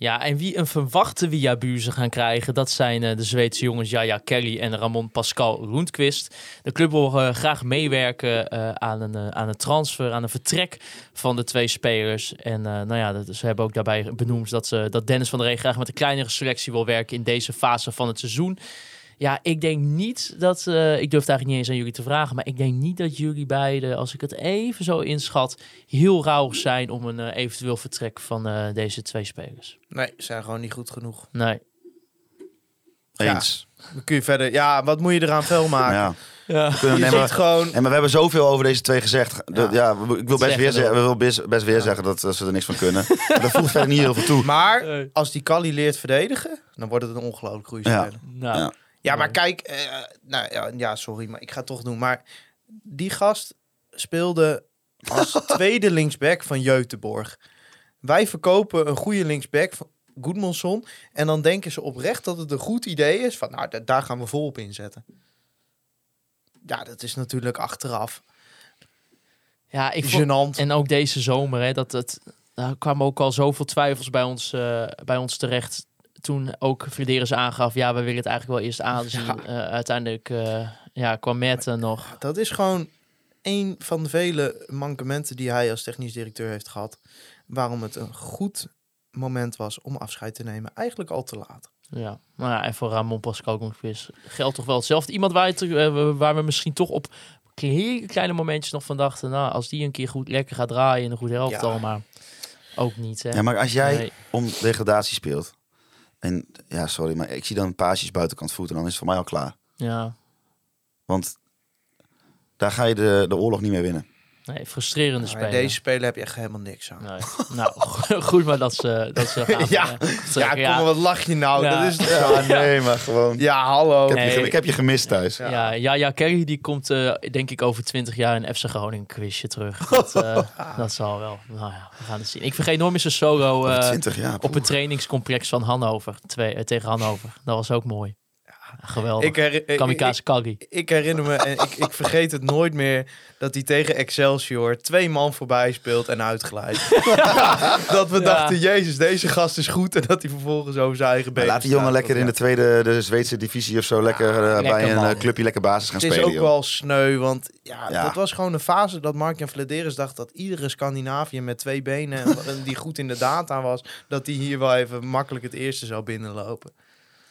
Ja, en wie een verwachte Wiabuze gaan krijgen, dat zijn eh, de Zweedse jongens Jaja Kelly en Ramon Pascal Roentquist. De club wil eh, graag meewerken eh, aan, een, aan een transfer, aan een vertrek van de twee spelers. En nou ja, ze hebben ook daarbij benoemd dat, ze, dat Dennis van der Rey graag met een kleinere selectie wil werken in deze fase van het seizoen. Ja, ik denk niet dat. eh, ik durf het eigenlijk niet eens aan jullie te vragen. Maar ik denk niet dat jullie beiden, als ik het even zo inschat, heel rauw zijn om een eh, eventueel vertrek van eh, deze twee spelers. Nee, ze zijn gewoon niet goed genoeg. Nee. Eens. Dan kun je verder... Ja, wat moet je eraan fel maken? Ja. Ja. We Je maar- gewoon... En maar we hebben zoveel over deze twee gezegd. De- Ja. ja. we- ik wil best weer, zeggen, we wil best, best weer zeggen dat eh, ze er niks van kunnen. dat voegt verder niet heel veel toe. Maar als die Kali leert verdedigen, dan wordt het een ongelooflijk goede Ja. speler. Nou, Ja. Maar kijk, eh, nou ja, ja, sorry, maar ik ga het toch doen. Maar die gast speelde als tweede linksback van Jeutenborg. Wij verkopen een goede linksback van Goedmanson. En dan denken ze oprecht dat het een goed idee is van, nou, da- daar gaan we vol op inzetten. Ja, dat is natuurlijk achteraf ja, ik vond, gênant. en ook deze zomer, hè, dat het, daar kwamen ook al zoveel twijfels bij ons, eh, bij ons terecht. Toen ook Flederis aangaf, ja, we willen het eigenlijk wel eerst aanzien. Ja. Eh, uiteindelijk eh, ja, kwam Mette nog. Dat is gewoon een van de vele mankementen die hij als technisch directeur heeft gehad. Waarom het een goed moment was om afscheid te nemen. Eigenlijk al te laat. Ja, nou ja, en voor Ramon Pascal Gonquist geldt toch wel hetzelfde. Iemand waar, het, eh, waar we misschien toch op hele kleine momentjes nog van dachten. Nou, als die een keer goed lekker gaat draaien in een goed helftal, Ja. maar ook niet. Hè? Ja, maar als jij Nee. om degradatie speelt. En ja, sorry, maar ik zie dan paasjes buitenkant voet en dan is het voor mij al klaar. Ja, Want daar ga je de, de oorlog niet meer winnen. Nee, frustrerende Maar speler. deze speler heb je echt helemaal niks aan. Nee. Nou, goed maar dat ze, dat ze gaan. Ja. eh, Ja, kom maar, wat lach je nou? Ja. Dat is? Ja, nee, maar gewoon. Ja, hallo. Ik heb, Nee. je, ik heb je gemist thuis. Ja. Ja, ja, ja, Kerry die komt eh, denk ik over 20 jaar in FC Groningen quizje terug. Dat, eh, dat zal wel. Nou ja, we gaan het zien. Ik vergeet nooit meer zijn solo Over eh, 20 jaar. op het trainingscomplex van Hannover. Twee, eh, tegen Hannover. Dat was ook mooi. Geweldig. Ik, her- Kamikaze Kaggi. ik, ik herinner me, en ik, ik vergeet het nooit meer, dat hij tegen Excelsior twee man voorbij speelt en uitglijdt. dat we Ja. dachten, jezus, deze gast is goed. En dat hij vervolgens over zijn eigen benen laat die jongen lekker in de tweede, de Zweedse divisie of zo, lekker eh, lekker bij een man. eh, clubje lekker basis gaan Het is spelen. ook joh. wel sneu, want ja, Ja. dat was gewoon een fase dat Mark-Jan Vladeris dacht dat iedere Scandinavië met twee benen en die goed in de data was, dat die hier wel even makkelijk het eerste zou binnenlopen.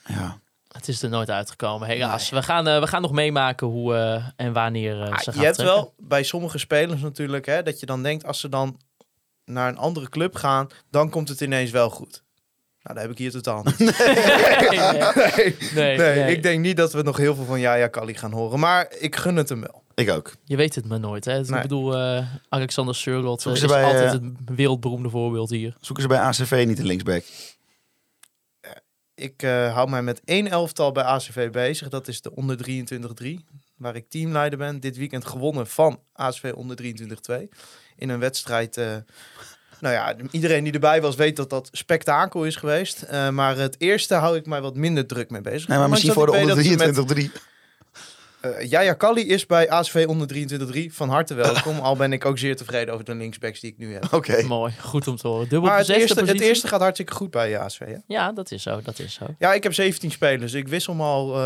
Ja. Het is er nooit uitgekomen, helaas. We, gaan, eh, we gaan nog meemaken hoe eh, en wanneer eh, Ah, ze je gaan hebt trekken. wel bij sommige spelers natuurlijk, hè, dat je dan denkt als ze dan naar een andere club gaan, dan komt het ineens wel goed. Nou, dat heb ik hier totaal niet. nee, nee, Nee, nee. ik denk niet dat we nog heel veel van Jaya Kali gaan horen, maar ik gun het hem wel. Ik ook. Je weet het maar nooit. Hè? Ik bedoel, eh, Alexander Surlot is bij, altijd het wereldberoemde voorbeeld hier. Zoeken ze bij ACV niet een linksback ik eh, hou mij met één elftal bij ACV bezig. Dat is de onder 23-3, waar ik teamleider ben. Dit weekend gewonnen van ACV onder 23-2. In een wedstrijd... Eh, nou ja, iedereen die erbij was weet dat dat spektakel is geweest. Eh, maar het eerste hou ik mij wat minder druk mee bezig. Maar misschien voor de onder 23-3. Eh, uh, Jaya is bij ASV onder 23 Van harte welkom. Al ben ik ook zeer tevreden over de linksbacks die ik nu heb. Oké. Mooi, goed om te horen. Dubbel maar het eerste, het eerste, gaat hartstikke goed bij ASV. Ja, dat is zo, dat is zo. Ja, ik heb 17 spelers. Ik wissel hem al eh,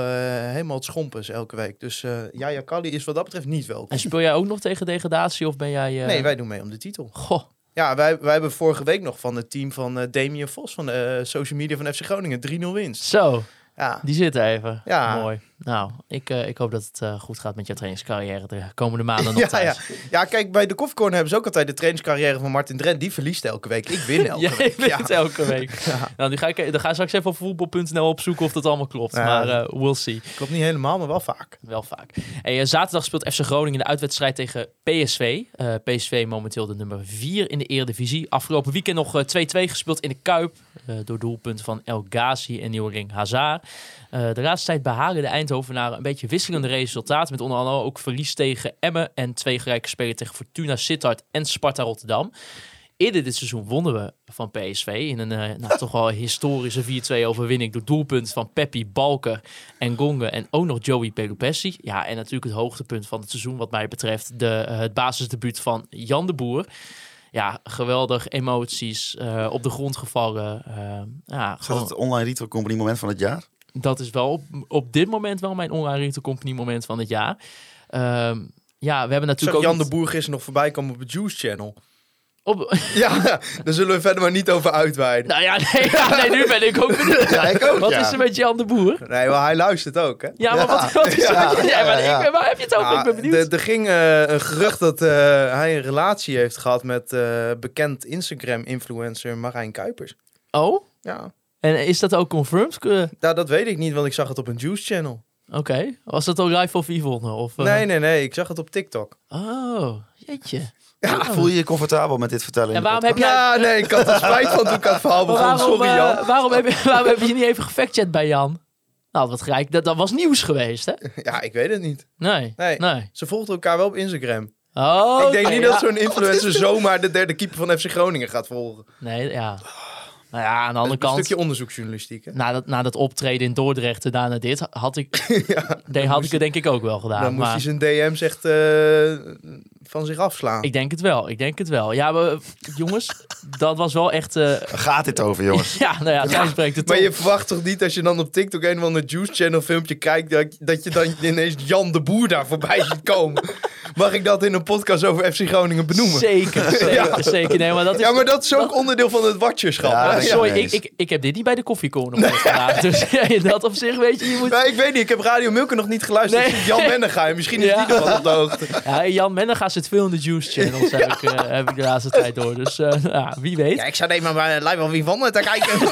helemaal het schompens elke week. Dus eh, uh, Jaya is wat dat betreft niet welkom. En speel jij ook nog tegen degradatie of ben jij... Nee, wij doen mee om de titel. Goh. Ja, wij, wij hebben vorige week nog van het team van Damien Vos van de social media van FC Groningen 3-0 winst. Zo, ja. die zitten even. Ja. Mooi. Nou, ik, eh, ik hoop dat het eh, goed gaat met je trainingscarrière de komende maanden nog ja, ja. ja, kijk, bij de Koffiecorner hebben ze ook altijd de trainingscarrière van Martin Drent. Die verliest elke week. Ik win elke Jij week. Ja. elke week. Nou, nu ga ik, dan ga ik straks even op voetbal.nl opzoeken of dat allemaal klopt. Maar eh, we'll see. Klopt niet helemaal, maar wel vaak. Wel vaak. Hey, zaterdag speelt FC Groningen de uitwedstrijd tegen PSV. PSV momenteel de nummer 4 in de Eredivisie. Afgelopen weekend nog eh, 2-2 gespeeld in de Kuip. door doelpunten van El Ghazi en Nieuweling Hazard. De laatste tijd behalen de Eindhovenaren een beetje wisselende resultaten. Met onder andere ook verlies tegen Emmen. En twee gelijke spelen tegen Fortuna Sittard en Sparta Rotterdam. Eerder dit seizoen wonnen we van PSV in een eh, nou, toch wel historische 4-2 overwinning door doelpunt van Peppi, Balker en Gonge en ook nog Joey Pelupessi. Ja, en natuurlijk het hoogtepunt van het seizoen wat mij betreft, de, eh, het basisdebuut van Jan de Boer. ja, geweldig emoties eh, op de grond gevallen. Eh, ja, het online retail company moment van het jaar? Dat is wel op, op dit moment wel mijn online company moment van het jaar. Ehm, ja, we hebben natuurlijk ook Jan de Boer gisteren nog voorbij komen op het Juice Channel. op, Ja, daar zullen we verder maar niet over uitweiden. nou ja nee, ja, nee, nu ben ik ook benieuwd. Ja, ik ook, Wat ja. is er met Jan de Boer? Nee, maar hij luistert ook, hè? Ja, maar wat, wat is er Ja, met ja, maar ik- waar heb je het over? ik ben Ja, benieuwd. Er ging eh, een gerucht dat eh, hij een relatie heeft gehad met eh, bekend Instagram-influencer Marijn Kuipers. Oh? Ja, En is dat ook confirmed? Nou, dat weet ik niet, want ik zag het op een Juice Channel. Oké. Was dat ook live of Yvonne? Of, eh? Nee, nee, nee, ik zag het op TikTok. Oh, jeetje. Voel je je comfortabel met dit vertellen? En de waarom heb jij... Ja, nee, ik had er spijt van toen ik aan het verhaal begon. waarom, Sorry, eh, Jan. waarom, heb je, waarom heb je niet even gefactchat bij Jan? Nou, wat gelijk. Dat, dat was nieuws geweest, hè? Ja, ik weet het niet. Nee. Nee. nee. Ze volgden elkaar wel op Instagram. Oh, ik denk niet ja. dat zo'n influencer zomaar de derde keeper van FC Groningen gaat volgen. Nee, ja. Nou ja, aan de andere een kant... stukje onderzoeksjournalistiek, hè? Na dat, na dat optreden in Dordrecht en daarna dit, had ik, nee, had ik het denk ik ook wel gedaan. Dan moest hij zijn DM's echt eh, van zich afslaan. ik denk het wel, ik denk het wel. Ja, maar, jongens, dat was wel echt... eh, Waar gaat dit over, jongens? ja, nou ja, zij spreekt het Maar je verwacht toch niet als je dan op TikTok een of ander Juice Channel filmpje kijkt, dat, dat je dan ineens Jan de Boer daar voorbij ziet komen. Mag ik dat in een podcast over FC Groningen benoemen? Zeker, zeker, zeker. Nee, maar dat is... Ja, maar dat is ook onderdeel van het watcherschap. Ja, Sorry, nee, ik, ik, ik heb dit niet bij de koffiecorner vandaag. Dus ja, in dat op zich weet je, je moet... Nee, ik weet niet. Ik heb Radio Milke nog niet geluisterd. Nee. Jan Mennega. Misschien is Ja. die nog wel op de hoogte. Ja, Jan Mennega zit veel in de Juice Channels, heb, ik, eh, heb ik de laatste tijd door. Dus eh, ja, wie weet. Ja, ik zou even maar bij Live van Wie van het te kijken.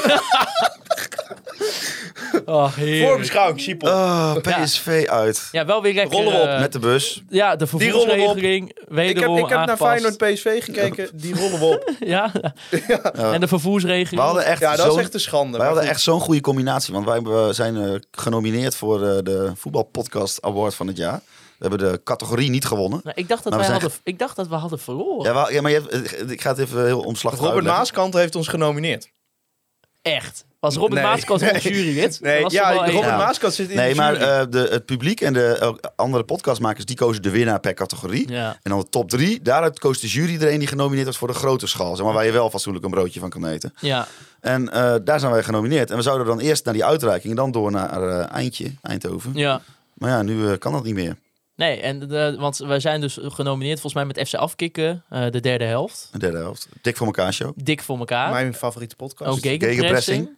Oh. Voorbeschouwing, Siepel. Oh, PSV uit. Ja, wel weer lekker... Rollen we op eh, Met de bus. Ja, de Die rollen we op. vervoersregeling ik heb, ik heb naar. Feyenoord PSV gekeken. Die rollen we op. Ja. En de vervoersregeling. We hadden echt Ja, dat is echt een schande. Wij hadden goed. echt zo'n goede combinatie. Want wij zijn eh, genomineerd voor eh, de Voetbalpodcast Award van het jaar. We hebben de categorie niet gewonnen. Nou, ik, dacht dat wij zijn hadden, ik dacht dat we hadden verloren. Ja, wel, ja maar je hebt, eh, ik ga het even heel omslachtig Robert uitleggen. Maaskant heeft ons genomineerd. Echt. Was Robert Nee. Maaskant onze Nee. jurylid? Nee, was ja, er. Robert Ja. Maaskant zit in Nee, de maar jury. eh, de, het publiek en de andere podcastmakers die kozen de winnaar per categorie. Ja. En dan de top drie. Daaruit koos de jury er die genomineerd was voor de grote schaal. Zeg maar, waar je wel fatsoenlijk een broodje van kan eten. Ja. En eh, daar zijn wij genomineerd. En we zouden dan eerst naar die uitreiking en dan door naar eh, Eindje, Eindhoven. ja. Maar ja, nu kan dat niet meer. Nee, en de, want wij zijn dus genomineerd volgens mij met FC Afkikken, eh, de derde helft. De derde helft. Dik voor elkaar show. Dik voor elkaar. Mijn favoriete podcast. Ook gegenpressing. gegenpressing.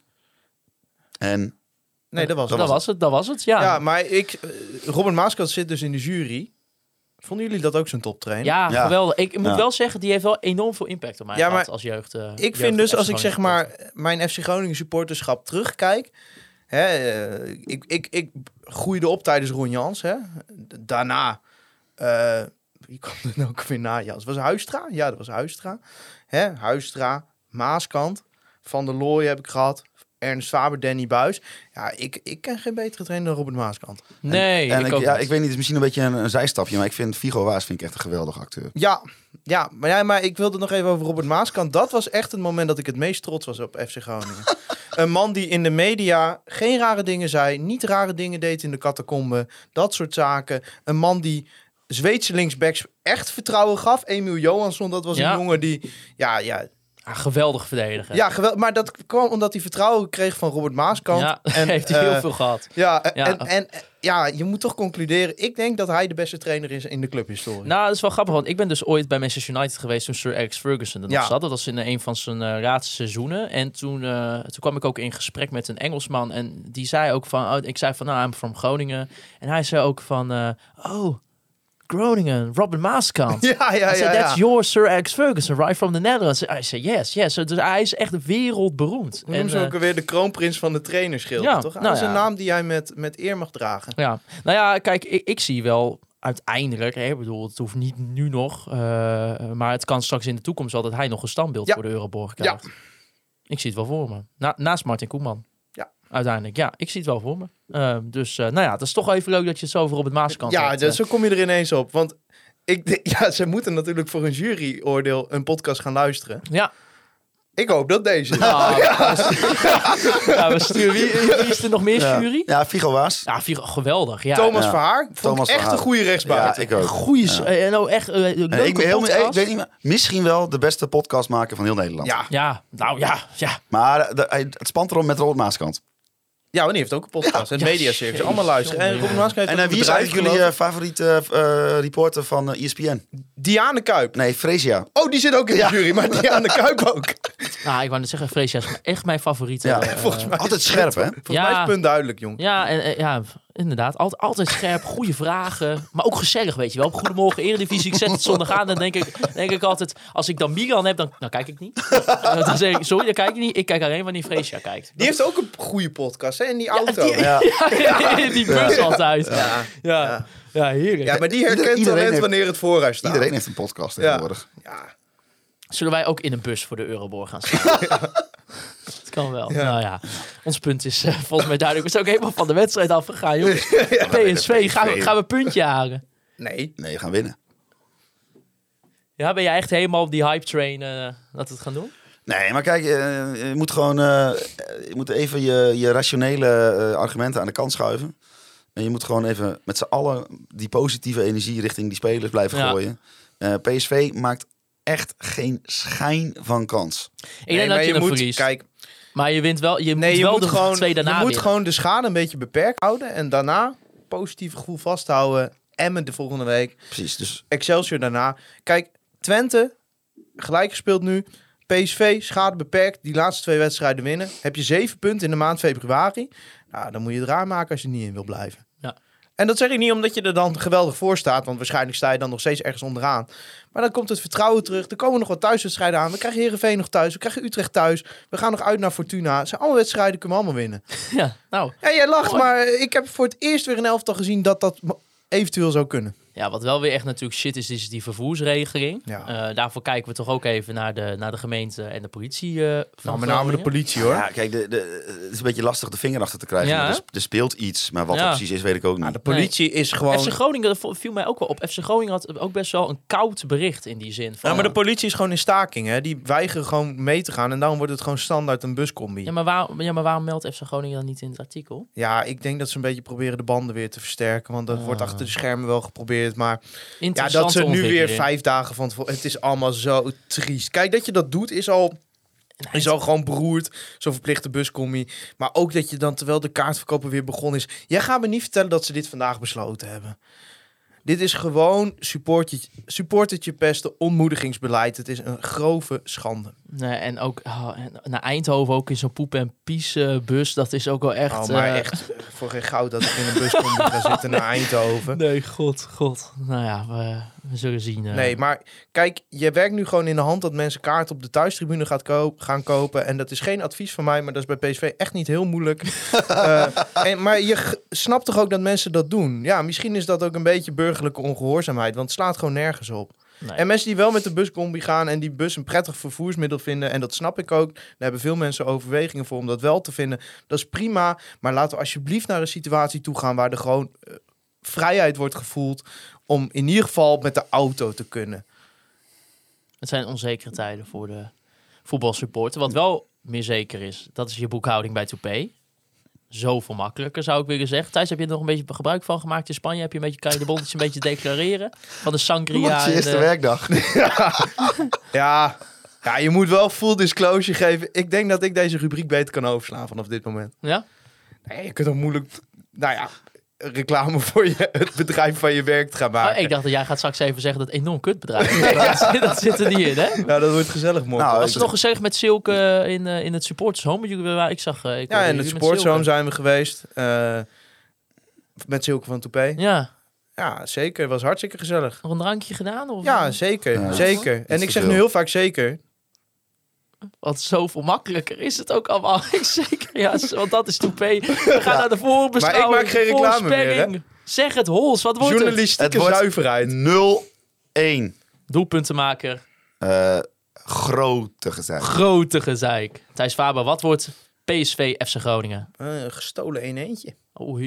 En Nee, dat was Dat het. was het, dat was het, ja. Ja, maar ik, eh, Robert Maaskant zit dus in de jury. Vonden jullie dat ook zo'n toptrainer? Ja, Ja. geweldig. Ik moet Ja. wel zeggen, die heeft wel enorm veel impact op mij Ja, gehad maar als jeugd. eh, Ik jeugd vind dus als ik zeg maar mijn FC Groningen supporterschap terugkijk. Hè, eh, ik, ik, ik groeide op tijdens Ron Jans. Hè. Daarna, eh, wie kwam er nou ook weer na Jans? Was Huistra? Ja, dat was Huistra. Hè, Huistra, Maaskant, Van der Looy heb ik gehad. Ernst Faber, Danny Buis. Ja, ik, ik ken geen betere trainer dan Robert Maaskant. Nee, en ik, ik, ook ja, ik weet niet, het is misschien een beetje een, een zijstapje. Maar ik vind Vigo Waas vind ik echt een geweldige acteur. Ja, ja, maar, ja, maar ik wilde nog even over Robert Maaskant. Dat was echt het moment dat ik het meest trots was op FC Groningen. een man die in de media geen rare dingen zei, niet rare dingen deed in de catacombe, dat soort zaken. Een man die Zweedse linksbacks echt vertrouwen gaf. Emiel Johansson, dat was Ja. een jongen die, ja, ja, Geweldig verdedigen. ja, geweld, maar dat kwam omdat hij vertrouwen kreeg van Robert Maaskant. Ja, en heeft hij heel eh, veel gehad. Ja, en, Ja. En, en eh, ja, je moet toch concluderen. Ik denk dat hij de beste trainer is in de clubhistorie. Nou, dat is wel grappig, want ik ben dus ooit bij Manchester United geweest toen Sir Alex Ferguson er nog Ja. zat. Dat was in een van zijn eh laatste seizoenen. En toen, eh, toen kwam ik ook in gesprek met een Engelsman en die zei ook van, oh, ik zei van, nou, I'm from Groningen. En hij zei ook van, eh, oh, Groningen, Robin Maaskant. ja, ja, I ja. said, ja. that's your Sir Alex Ferguson, right from the Netherlands. I said, yes, yes. Dus hij is echt wereldberoemd. Hoe noemen ze En, ook alweer de kroonprins van de trainerschild, ja, toch? nou dat is een naam die jij met, met eer mag dragen. Ja, nou ja, kijk, ik, ik zie wel uiteindelijk, hè, ik bedoel, het hoeft niet nu nog, eh, maar het kan straks in de toekomst wel dat hij nog een standbeeld Ja. voor de Euroborg krijgt. Ik zie het wel voor me. Na, naast Martin Koeman. Ja. Uiteindelijk, ja, ik zie het wel voor me. Eh, dus, eh, nou ja, het is toch even leuk dat je het zo over op het Maaskant Ja, hebt. dus eh. zo kom je er ineens op. Want ik, ja, ze moeten natuurlijk voor een juryoordeel een podcast gaan luisteren. ja, Ik hoop dat deze. Nou, ja, we sturen, wie, wie is er nog meer Ja. jury? Ja, Figo Waas. Ja, Figo, geweldig. Ja, Thomas ja. Verhaar. Vond Thomas ik echt Verhaar. een goede rechtsbuiten. Ja, ik ook. Goeie, s- eh, nou echt eh, leuke En ik, ben heel, ik weet niet misschien wel de beste podcastmaker van heel Nederland. Ja. Ja, nou ja, ja. Maar de- het spant erom met Robert Maaskant. Ja, want die heeft ook een podcast. Het Ja, Mediacircus. shit. Allemaal luisteren. En Robin heeft En eh, wie is eigenlijk jullie eh, favoriete eh, reporter van ESPN? ik. Diane Kuip. Nee, Fresia. Oh, die zit ook in de jury. Maar Diane Kuip ook. Nou, ik wou net zeggen, Freesia is echt mijn favoriete. Ja, eh, Volgens mij. Altijd scherp, hè? Volgens Ja. mij is het punt duidelijk, jong. Ja, en, eh, ja, inderdaad. Altijd, altijd scherp, goede vragen. Maar ook gezellig, weet je wel. Goedemorgen, Eredivisie. Ik zet het zondag aan. Dan denk ik, denk ik altijd, als ik dan Milan heb, dan, dan kijk ik niet. Eh, dan zeg ik, sorry, dan kijk ik niet. Ik kijk alleen wanneer Freesia kijkt. Die heeft ook een goede podcast, hè? In die auto. die- Ja, Ja. in die bus altijd. Ja, ja. ja. heerlijk. maar die herkent Iedereen talent heeft- wanneer het voorhuis staat. Iedereen heeft een podcast Ja. tegenwoordig. Ja. Zullen wij ook in een bus voor de Euroborg gaan staan? Dat kan wel. Ja. Nou ja, ons punt is eh, volgens mij duidelijk. We zijn ook helemaal van de wedstrijd afgegaan, jongens. PSV, gaan we, gaan we een puntje halen? Nee. Nee, we gaan winnen. Ja, ben jij echt helemaal op die hype train eh, dat we het gaan doen? Nee, maar kijk, eh, je moet gewoon eh, je moet even je, je rationele eh, argumenten aan de kant schuiven. En je moet gewoon even met z'n allen die positieve energie richting die spelers blijven Ja. gooien. Eh, PSV maakt echt geen schijn van kans. Ik Nee, denk maar dat je, je moet, verliest. kijk, maar je wint wel, je nee, moet je wel moet de gewoon, twee je daarna moet winnen. gewoon de schade een beetje beperkt houden. En daarna positief gevoel vasthouden. Emmen de volgende week. Precies, dus Excelsior daarna. Kijk, Twente, gelijk gespeeld nu. PSV, schade beperkt. Die laatste twee wedstrijden winnen. Heb je zeven punten in de maand februari. Nou, dan moet je het raar maken als je er niet in wil blijven. En dat zeg ik niet omdat je er dan geweldig voor staat. Want waarschijnlijk sta je dan nog steeds ergens onderaan. Maar dan komt het vertrouwen terug. Er komen nog wat thuiswedstrijden aan. We krijgen Heerenveen nog thuis. We krijgen Utrecht thuis. We gaan nog uit naar Fortuna. Het zijn allemaal wedstrijden, kunnen we allemaal winnen. Ja, nou, Ja, jij lacht, Mooi. maar ik heb voor het eerst weer een elftal gezien dat dat eventueel zou kunnen. Ja, wat wel weer echt natuurlijk shit is, is die vervoersregeling. Ja. Eh, daarvoor kijken we toch ook even naar de, naar de gemeente en de politie eh, van Nou, met name de politie hoor. ja, kijk, de, de, het is een beetje lastig de vinger achter te krijgen. Ja, er, er speelt iets, maar wat Ja. precies is, weet ik ook niet. Nou, de politie is gewoon. FC Groningen, viel mij ook wel op. FC Groningen had ook best wel een koud bericht in die zin. Van, Ja, maar de politie is gewoon in staking. Hè? Die weigeren gewoon mee te gaan. En daarom wordt het gewoon standaard een buscombi. ja, Ja, maar, waar, ja, maar waarom meldt FC Groningen dan niet in het artikel? ik denk dat ze een beetje proberen de banden weer te versterken. Want dat Ah. wordt achter de schermen wel geprobeerd. Maar ja, dat ze nu weer vijf dagen van tevoren... Het is allemaal zo triest. Kijk, dat je dat doet is al... Is al gewoon beroerd, zo'n verplichte buscombi. Maar ook dat je dan, terwijl de kaartverkopen weer begonnen is... Jij gaat me niet vertellen dat ze dit vandaag besloten hebben. Dit is gewoon supportertje, supportertje pesten, ontmoedigingsbeleid. Het is een grove schande. Nee, en ook oh, en naar Eindhoven ook in zo'n poep en pies eh, bus. Dat is ook wel echt... oh, maar eh, echt eh, voor geen goud dat ik in een buscombi ga zitten naar Eindhoven. Nee, god, god. Nou ja, we zullen zien. eh. Nee, maar kijk, je werkt nu gewoon in de hand dat mensen kaarten op de thuistribune gaat koop, gaan kopen. En dat is geen advies van mij, maar dat is bij PSV echt niet heel moeilijk. Eh, en, maar je snapt toch ook dat mensen dat doen? Ja, misschien is dat ook een beetje burgerlijke ongehoorzaamheid, want het slaat gewoon nergens op. Nee. En mensen die wel met de buscombi gaan en die bus een prettig vervoersmiddel vinden, en dat snap ik ook, daar hebben veel mensen overwegingen voor om dat wel te vinden. Dat is prima, maar laten we alsjeblieft naar een situatie toe gaan waar er gewoon eh, vrijheid wordt gevoeld om in ieder geval met de auto te kunnen. Het zijn onzekere tijden voor de voetbalsupporter. Wat wel meer zeker is, dat is je boekhouding bij Toupé. Zoveel makkelijker, zou ik willen zeggen. Thijs, heb je er nog een beetje gebruik van gemaakt in Spanje? Heb je een beetje, kan je de bonnetjes een beetje declareren? Van de sangria is eerste de- werkdag? Ja, ja, je moet wel full disclosure geven. Ik denk dat ik deze rubriek beter kan overslaan vanaf dit moment. Ja? Nee, je kunt ook moeilijk, nou ja, reclame voor je, het bedrijf van je werk te gaan Oh, maken. ik dacht dat jij gaat straks even zeggen dat het enorm kutbedrijf is. dat, dat zit er niet in, hè? Nou, dat wordt gezellig, man. Nou, Was er nog gezellig met Silke eh, in, eh, in het supporters home? Jullie waren- Ik zag... eh, ik ja, in het sportshome Silke. zijn we geweest. eh, met Silke van Toupé. Ja, Ja, zeker. Het was hartstikke gezellig. nog een drankje gedaan? Of Ja, zeker. Ja, zeker. En ik zeg nu heel vaak zeker. Want zoveel makkelijker is het ook allemaal. Ik Zeker, ja, want dat is toupé. We gaan naar de voorbeschouwing. Maar ik maak geen reclame meer, hè? Zeg het, Hols, wat wordt het? Journalistieke Het zuiverheid. 0-1. Doelpuntenmaker, Eh grote gezeik. grote gezeik. Thijs Faber, wat wordt PSV FC Groningen? Eh, Een gestolen 1 eentje Oh.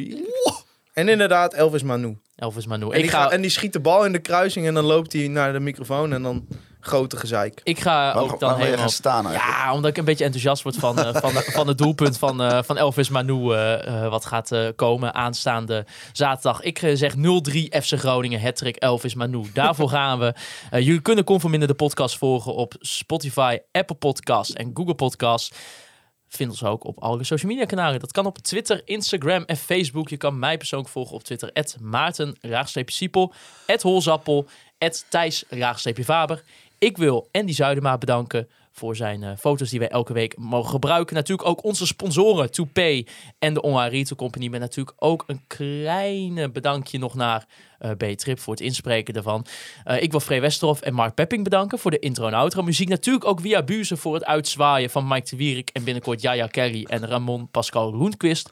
En inderdaad, Elvis Manu. Elvis Manu. En Ik die, ga... gaat- en die schiet de bal in de kruising en dan loopt hij naar de microfoon en dan grote gezeik. Ik ga ook waar dan helemaal... gaan staan eigenlijk? Ja, omdat ik een beetje enthousiast word van, eh, van, van het doelpunt van, eh, van Elvis Manu. eh, wat gaat eh, komen aanstaande zaterdag. Ik zeg 0-3 FC Groningen, hattrick Elvis Manu. Daarvoor gaan we. Jullie kunnen Conforminder de podcast volgen op Spotify, Apple Podcast en Google Podcast. Vind ons ook op alle social media kanalen. Dat kan op Twitter, Instagram en Facebook. Je kan mij persoonlijk volgen op Twitter. Maarten, Siepel, Holzappel, Thijs, Faber. Ik wil Andy Zuidema bedanken voor zijn eh, foto's die wij elke week mogen gebruiken. Natuurlijk ook onze sponsoren, ToPay en de Online Retail Company. Met natuurlijk ook een kleine bedankje nog naar eh B-Trip voor het inspreken daarvan. Eh, ik wil Free Westerhof en Mark Pepping bedanken voor de intro en outro muziek. Natuurlijk ook via Buze voor het uitzwaaien van Mike de Wierik en binnenkort Jaya Kelly en Ramon Pascal Roenquist.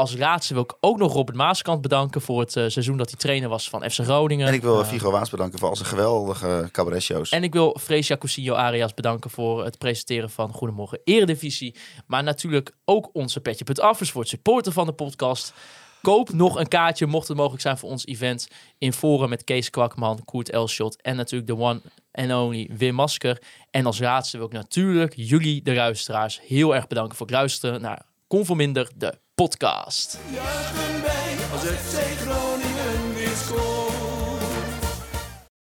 Als laatste wil ik ook nog Robert Maaskant bedanken voor het eh, seizoen dat hij trainer was van FC Groningen. En ik wil Eh, Figo Waas bedanken voor al zijn geweldige cabaret-shows. en ik wil Freesia Cousinho Arias bedanken voor het presenteren van Goedemorgen Eredivisie. Maar natuurlijk ook onze Petje.affers voor het supporten van de podcast. Koop nog een kaartje, mocht het mogelijk zijn voor ons event. In Forum met Kees Kwakman, Koert Elschot en natuurlijk de one and only Wim Masker. En als laatste wil ik natuurlijk jullie, de luisteraars, heel erg bedanken voor het luisteren naar Conforminder, de podcast. Juichen als FC Groningen weer.